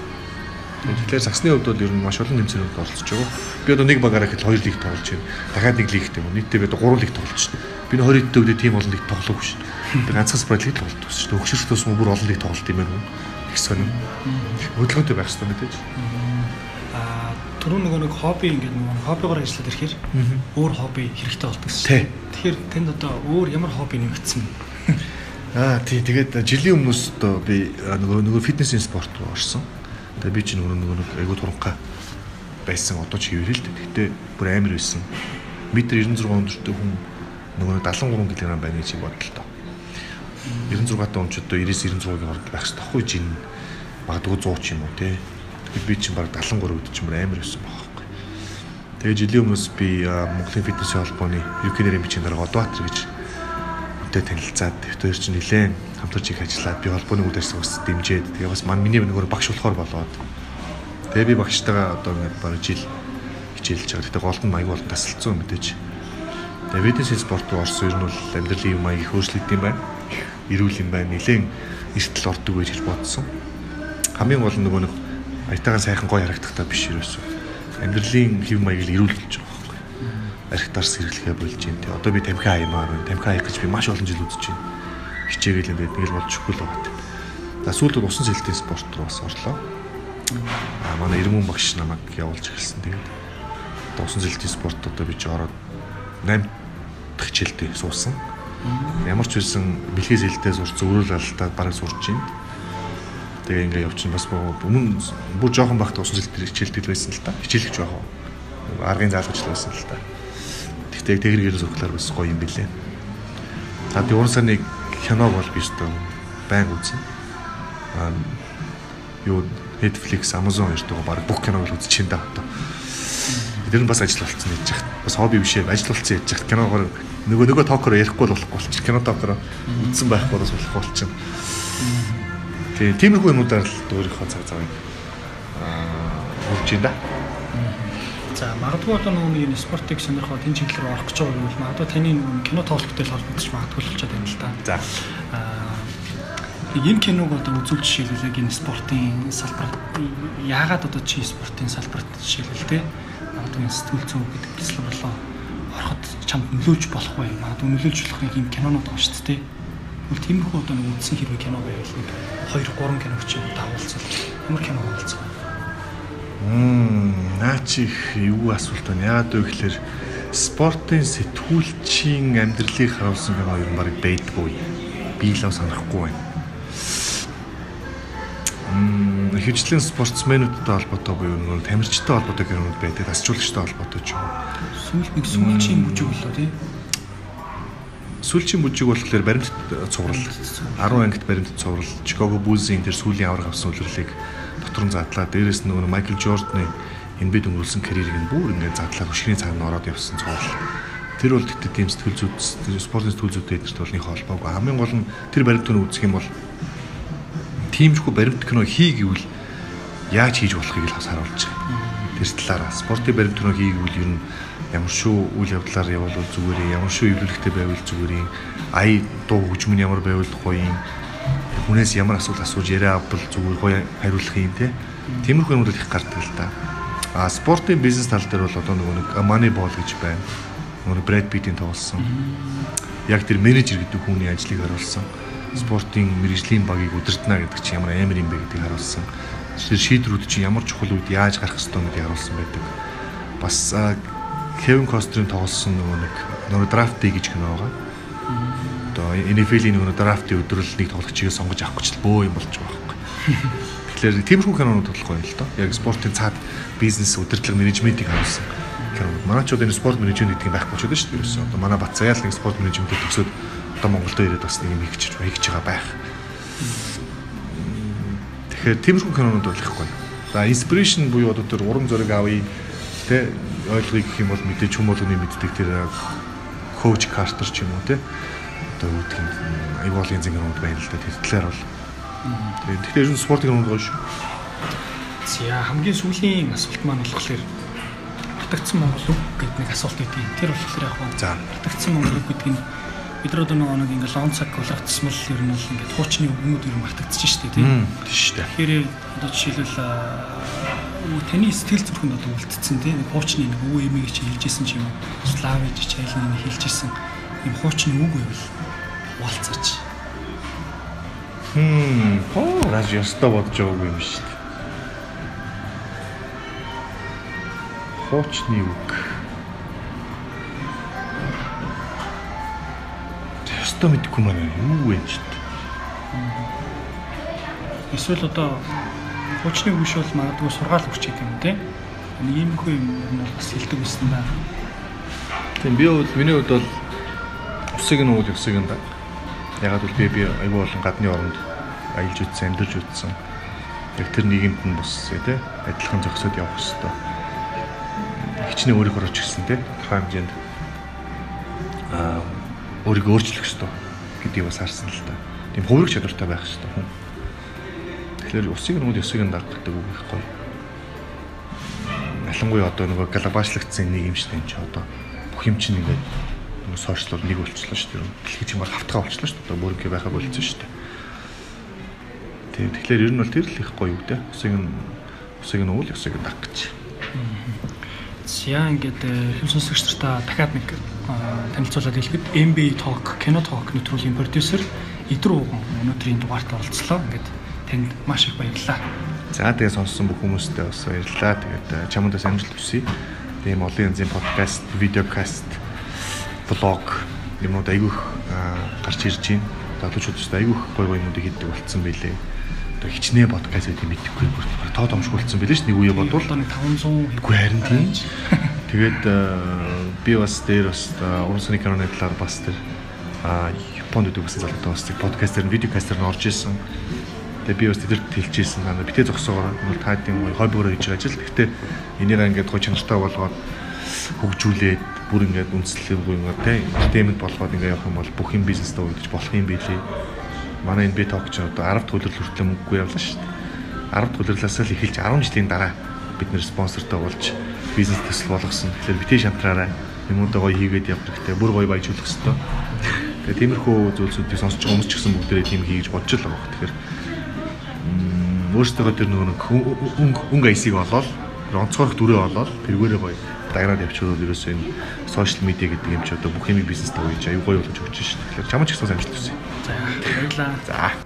Тэгэхээр сагсны хувьд бол ер нь маш олон нэмсэрүүд оролцож байгаа. Би одоо нэг багаараа ихэд хоёр лиг тоглож байна. Дахиад нэг лигтэй юм. Нийтдээ би одоо гурван лиг тоглож байна. Би 20 дэд үүдээ тийм олон лиг тоглоогүй шүү. Би ганцхан спорт лиг тоглолт байсан шүү. Өгшөрт тус бүр олон лиг тоглолт юм байна. Их сонирм. Хөдөлгөөнтэй байх хэрэгтэй мэдээж түрүү нөгөө нэг хобби ингээд нөгөө хоббигоор ажиллаад ирэхээр өөр хобби хэрэгтэй болдог шүү. Тэгэхээр тэнд одоо өөр ямар хобби нэмэгдсэн бэ? Аа тий тэгээд жилийн өмнөөс одоо би нөгөө нөгөө фитнесийн спорт руу орсон. Тэгээд би чинь нөгөө нөгөө нэг айгуу туранхай байсан одоо ч хэвэрэл л. Гэтэ бүр амар байсан. Метр 96 өндөртэй хүн нөгөө 73 кг байна гэж бодлоо тоо. 96 та он ч одоо 90-96-ийн хооронд байх хэрэгтэй. Тахгүй жин магадгүй 100 ч юм уу тий би чинь баг 73 өд чинь амар байсан байхгүй. Тэгээ жилийн өмнөөс би Монголын фитнесийн холбооны юкинерийн бичгийн дарга Одбаатар гэж үнтэй танилцаад тэр чинь нэлээд хамтарч их ажиллаад би холбооны үйл ажиллагаа бас дэмжиэд тэгээ бас мань миний нөгөө багш болохоор болоод тэгээ би багштайгаа одоо ингээд баг жил хичээлж байгаа. Гэтэ гол нь маяг болон тасалцсан мэдээж. Тэгээ фитнесийн спорт руу орсон ер нь бол амьдралын маяг их өөрчлөгдөв юм байна. Ирүүл юм байна. Нилээн эртэл ордог гэж бодсон. Хамгийн гол нь нөгөө нэг аятайгаа сайхан гоё харагдахтаа биш ерөөсөө. Амьдралын хэв маягийг ирүүлж Архитарс хэрэглэхээ болж юм те. Одоо би тамхи аймаар байна. Тамхи аях гэж би маш олон жил үзэж байна. Хичээгээл байд нэг л өгөх л байгаа. За сүүлд усан сэлтийн спорт руу бас орлоо. Аа манай Ирмэн багш намайг явуулж эхэлсэн. Тэгээд одоо усан сэлтийн спорт одоо би ч ороод 8 дахь хичээлдээ суусан. Ямар ч үсэн бэлхээс хэлтэй сурч зөвөрөл алдаад бараг сурч байна Тэгээ ингээ явчихсан бас өмнө бүр жоохон багт усан зэлтэр хичээлдэг байсан л та. Хичээлэх жоохон. Аргын заалгаж байсан л та. Гэхдээ тэгэргээр зөвхлөөр бас гоё юм билээ. За би уран сарны киног бол би өстөө байн үзэн. Аа юу Netflix, Amazon хоёртойгоо баг бүх киног л үзчихээн да одоо. Тэр нь бас ажил болцсон гэж яхад. Бас хобби биш ээ, ажил болцсон яаж яхад киногоор нөгөө нөгөө токоор ярихгүй болохгүй болчих. Кино токоор үзсэн байхгүй бас болохгүй болчих. Тийм тиймэрхүү юмудаар л өөрийнхөө цаг цагийг аа хурж байна да. За магадгүй одоо нөгөө нэг спортыг сонирхоод энэ чиглэл рүү орох гэж байгаа юм бол магадгүй таны нөгөө кино тоглолттой холбогдож магадгүй л болчиход байна л да. За. Аа энэ киног одоо үзүүл жишээлбэл энэ спортын салбар яагаад одоо чи спортын салбарт жишээлбэл те магадгүй сэтгүүл зүйн гэдэг бяцлал болоо ороход чамд нөлөөлж болох бай. Магадгүй нөлөөлж болох юм кинонууд байгаа шүү дээ. Тэгвэл тиймэрхүү одоо нэг үдсэн хэрэг кино байвал нэг 2 3 киног ч юм дагуулцал ямар кино болцсон. Мм наа чи юу асуулт байна. Яагаад вэ гэхээр спортын сэтгүүлчийн амьдралыг харуулсан кино ер нь баг байдгүй. Би л санахгүй байна. Мм хөвчлэн спортсменуудтай холбоотой буюу нэг тамирчтай холбоотой кинонууд байдаг. Асчуулагчтай холбоотой ч юм. Сүүл нэг сүүлчийн бүжиг болоо тий сүүлчийн бүжиг болохоор баримт цуврал 10 ангит баримт цуврал Chicago Bulls-ийн тэр сүүлийн авраг авсан үлрэлийг дотор нь задлаа. Дээрээс нь нөгөө Майкл Жордны NBA дөнгөрүүлсэн карьерийг нь бүр ингээд задлаа хөшгний цаана ороод явсан цуврал. Тэр бол тэгтээ тийм сэтгэл зүйд спортын сэтгэл зүйтэй эдгэрт бол нэг холбоогүй. Хамгийн гол нь тэр баримтыг үзэх юм бол тиймэрхүү баримт кино хий гэвэл яаж хийж болохыг л харуулж байгаа. Тэр талаараа спортын баримт кино хий гэвэл ер нь ямар шүү үйл явдлаар явбал зүгээр юм ямар шүү эвлүүлэгтэй байвал зүгээр юм ая дуу хөгжмөн ямар байвал гоё юм хүнээс ямар асуулт асууж яриа авбал зүгээр гоё хариулах юм те. Тиймэрхүү юмуд их гардаг л да а спортын бизнес тал дээр бол одоо нөгөө нэг Moneyball гэж байна. Нөгөө Брэд Питтийн тоглосон яг тэр менежер гэдэг хүний ажлыг харуулсан. Спортын мэрэгжлийн багийг удирдна гэдэг чинь ямар амар юм бэ гэдгийг харуулсан. Тэр шийдвэрүүд чинь ямар чухал үед яаж гарах ёстой гэдгийг харуулсан байдаг. Бас Кевин Кострын тоглосон нөгөө нэг нөгөө драфт гэж кино байгаа. Одоо NFL-ийн нөгөө драфтын өдрөл нэг тоглогчийг сонгож авах гэж бөө юм болж байгаа байхгүй. Тэгэхээр тиймэрхүү кинонууд тоглох юм л доо. Яг спортын цаад бизнес удирдлага менежментийг харуулсан кинонууд. Манай ч одоо энэ спорт менежмент гэдэг юм байхгүй ч удаа шүү дээ. Одоо манай Батцаяал нэг спорт менежментэд төгсөөд одоо Монголд ирээд бас нэг юм хийж хийж байгаа байх. Тэгэхээр тиймэрхүү кинонууд байхгүй. За inspiration буюу одоо тэр урам зориг авъя тэ ойлгоё гэх юм бол мэдээж хүм болгоны мэддэг тэр коуч картер ч юм уу тэ одоо юу гэх юм аюул гол зингэрүүд байна л да тэр талаар бол тэгэхээр энэ спортын кинонд гоё шүү. За хамгийн сүүлийн асуулт маань болохоор батгцсан Монгол үг гэдэг нэг асуулт өгдгийг. Тэр болохоор яг За батгцсан Монгол үг гэдэг нь бид нар одоо нэг ингээл лон цаг болгоцсмал ер нь бол ингээд хуучны үгнүүд ер нь мартагдчих шүү дээ тийм. тийм шүү дээ. Тэгэхээр одоо жишээлбэл таны сэтгэл зүрхэнд одоо үлдсэн тийм хуучны нэг үг эмийг чи хэлжсэн ч юм уу славич ч айлын хэлжсэн юм хуучны үг байвал уалцаач. Хм. Оо, раж яста бодож байгаагүй юм шүү дээ. Хуучны үг. Яста мэдгүй маань юу вэ ч дээ. Эсвэл одоо хуучны үгш бол магадгүй сургаал өгч гэдэг юм тийм. Нэг юм хөө юм ер нь бас хэлдэг байсан да. Тийм би бол миний хувьд бол усыг нь уул усыг нь ягаад бол би би айгүй болон гадны оронд аялж үтсэн амьдарч үтсэн. Яг тэр нийгэмд нь бус тий адилхан зохисод явах хэрэгтэй. Хичнээн өөрийнхөө ч гэсэн тий тухайн хэмжээнд аа өөрийгөө өөрчлөх хэрэгтэй гэдгийг бас харсан л та. Тийм хувирах чадвартай байх хэрэгтэй хүн. Тэгэхээр усыг уул усыг нь даг гэдэг үг гоё. Ялангуяа одоо нөгөө глобалчлагдсан нийгэм шүү дээ энэ ч одоо бүх юм чинь ингээд нөгөө сошиал нэг болчихлоо шүү дээ. Дэлхий баг хавтгаа болчихлоо шүү дээ. Одоо бүр ингэ байхаа болчихсон шүү дээ. Тийм тэгэхээр ер нь бол тэр л их гоё үг дээ. Усыг нь усыг нь уул усыг нь даг гэж. За ингээд хэм сонсогч нартаа дахиад нэг танилцуулаад хэлэхэд MB Talk кино talk нэвтрүүлгийн продюсер Идрүү өнөөдрийн дугаарт оролцлоо. Ингээд танд маш их баярлалаа. За тэгээ сонссон бүх хүмүүстээ бас баярлалаа. Тэгээд чамдаас амжилт хүсье. Тийм олон янзын подкаст, видеокаст, влог юмнууд айгүйх гарч ирж байна. Залуучуудад айгүйх гой гой юмнуудыг хийдэг болцсон байлээ. Одоо хичнээн подкаст гэдэг мэдхгүй бүр тоо томшгуулсан байлээ ш нэг үе бодвол нэг 500 Үгүй харин тийм. Тэгээд би бас дээр бас уран саны киноны талаар бас тэр Японд үдэг гэсэн залуутай бас подкастер, видеокастер нь орж исэн. Тэгээ би бас тэдэрт хэлчихсэн. Битээ зогсоогоор бол таадын хоббигоор хийж байгаа ажил. Гэхдээ энийг ингээд гоо чанартай болгоод хөгжүүлээд бүр ингээд үндэслэлгүй ингээд тийм системд болгоод ингээд явах юм бол бүх юм бизнестэй уйдаж болох юм билий. Манай энэ би ток ч одоо 10 дахь үйлрэл хүртэл мөнгөгүй явлаа шүү дээ. 10 дахь үйлрэлээс л эхэлж 10 жилийн дараа бид нэр спонсортой болж бизнес төсөл болгосон. Тэгэхээр битээ шантраараа юмудаа гоё хийгээд явах хэрэгтэй. Бүр гоё баяжуулах хэрэгтэй. Тэгээ тиймэрхүү зүйлсүүдийг сонсож байгаа хүмүүс ч гэсэн бүгдээрээ тийм хийж бодож л байгаа. Тэгэхээр өөрсдөө тэр нөгөө өнгө өнгө айсыг олоод онцгойрох дүрээ олоод тэргээрээ гоё дагнаад явчихвал ерөөсөө энэ сошиал медиа гэдэг юм чи одоо бүх юм бизнестэй үеж аюу гоё болж өгч шээ. Тэгэхээр чамд ч гэсэн амжилт хүсье. За баярлалаа. За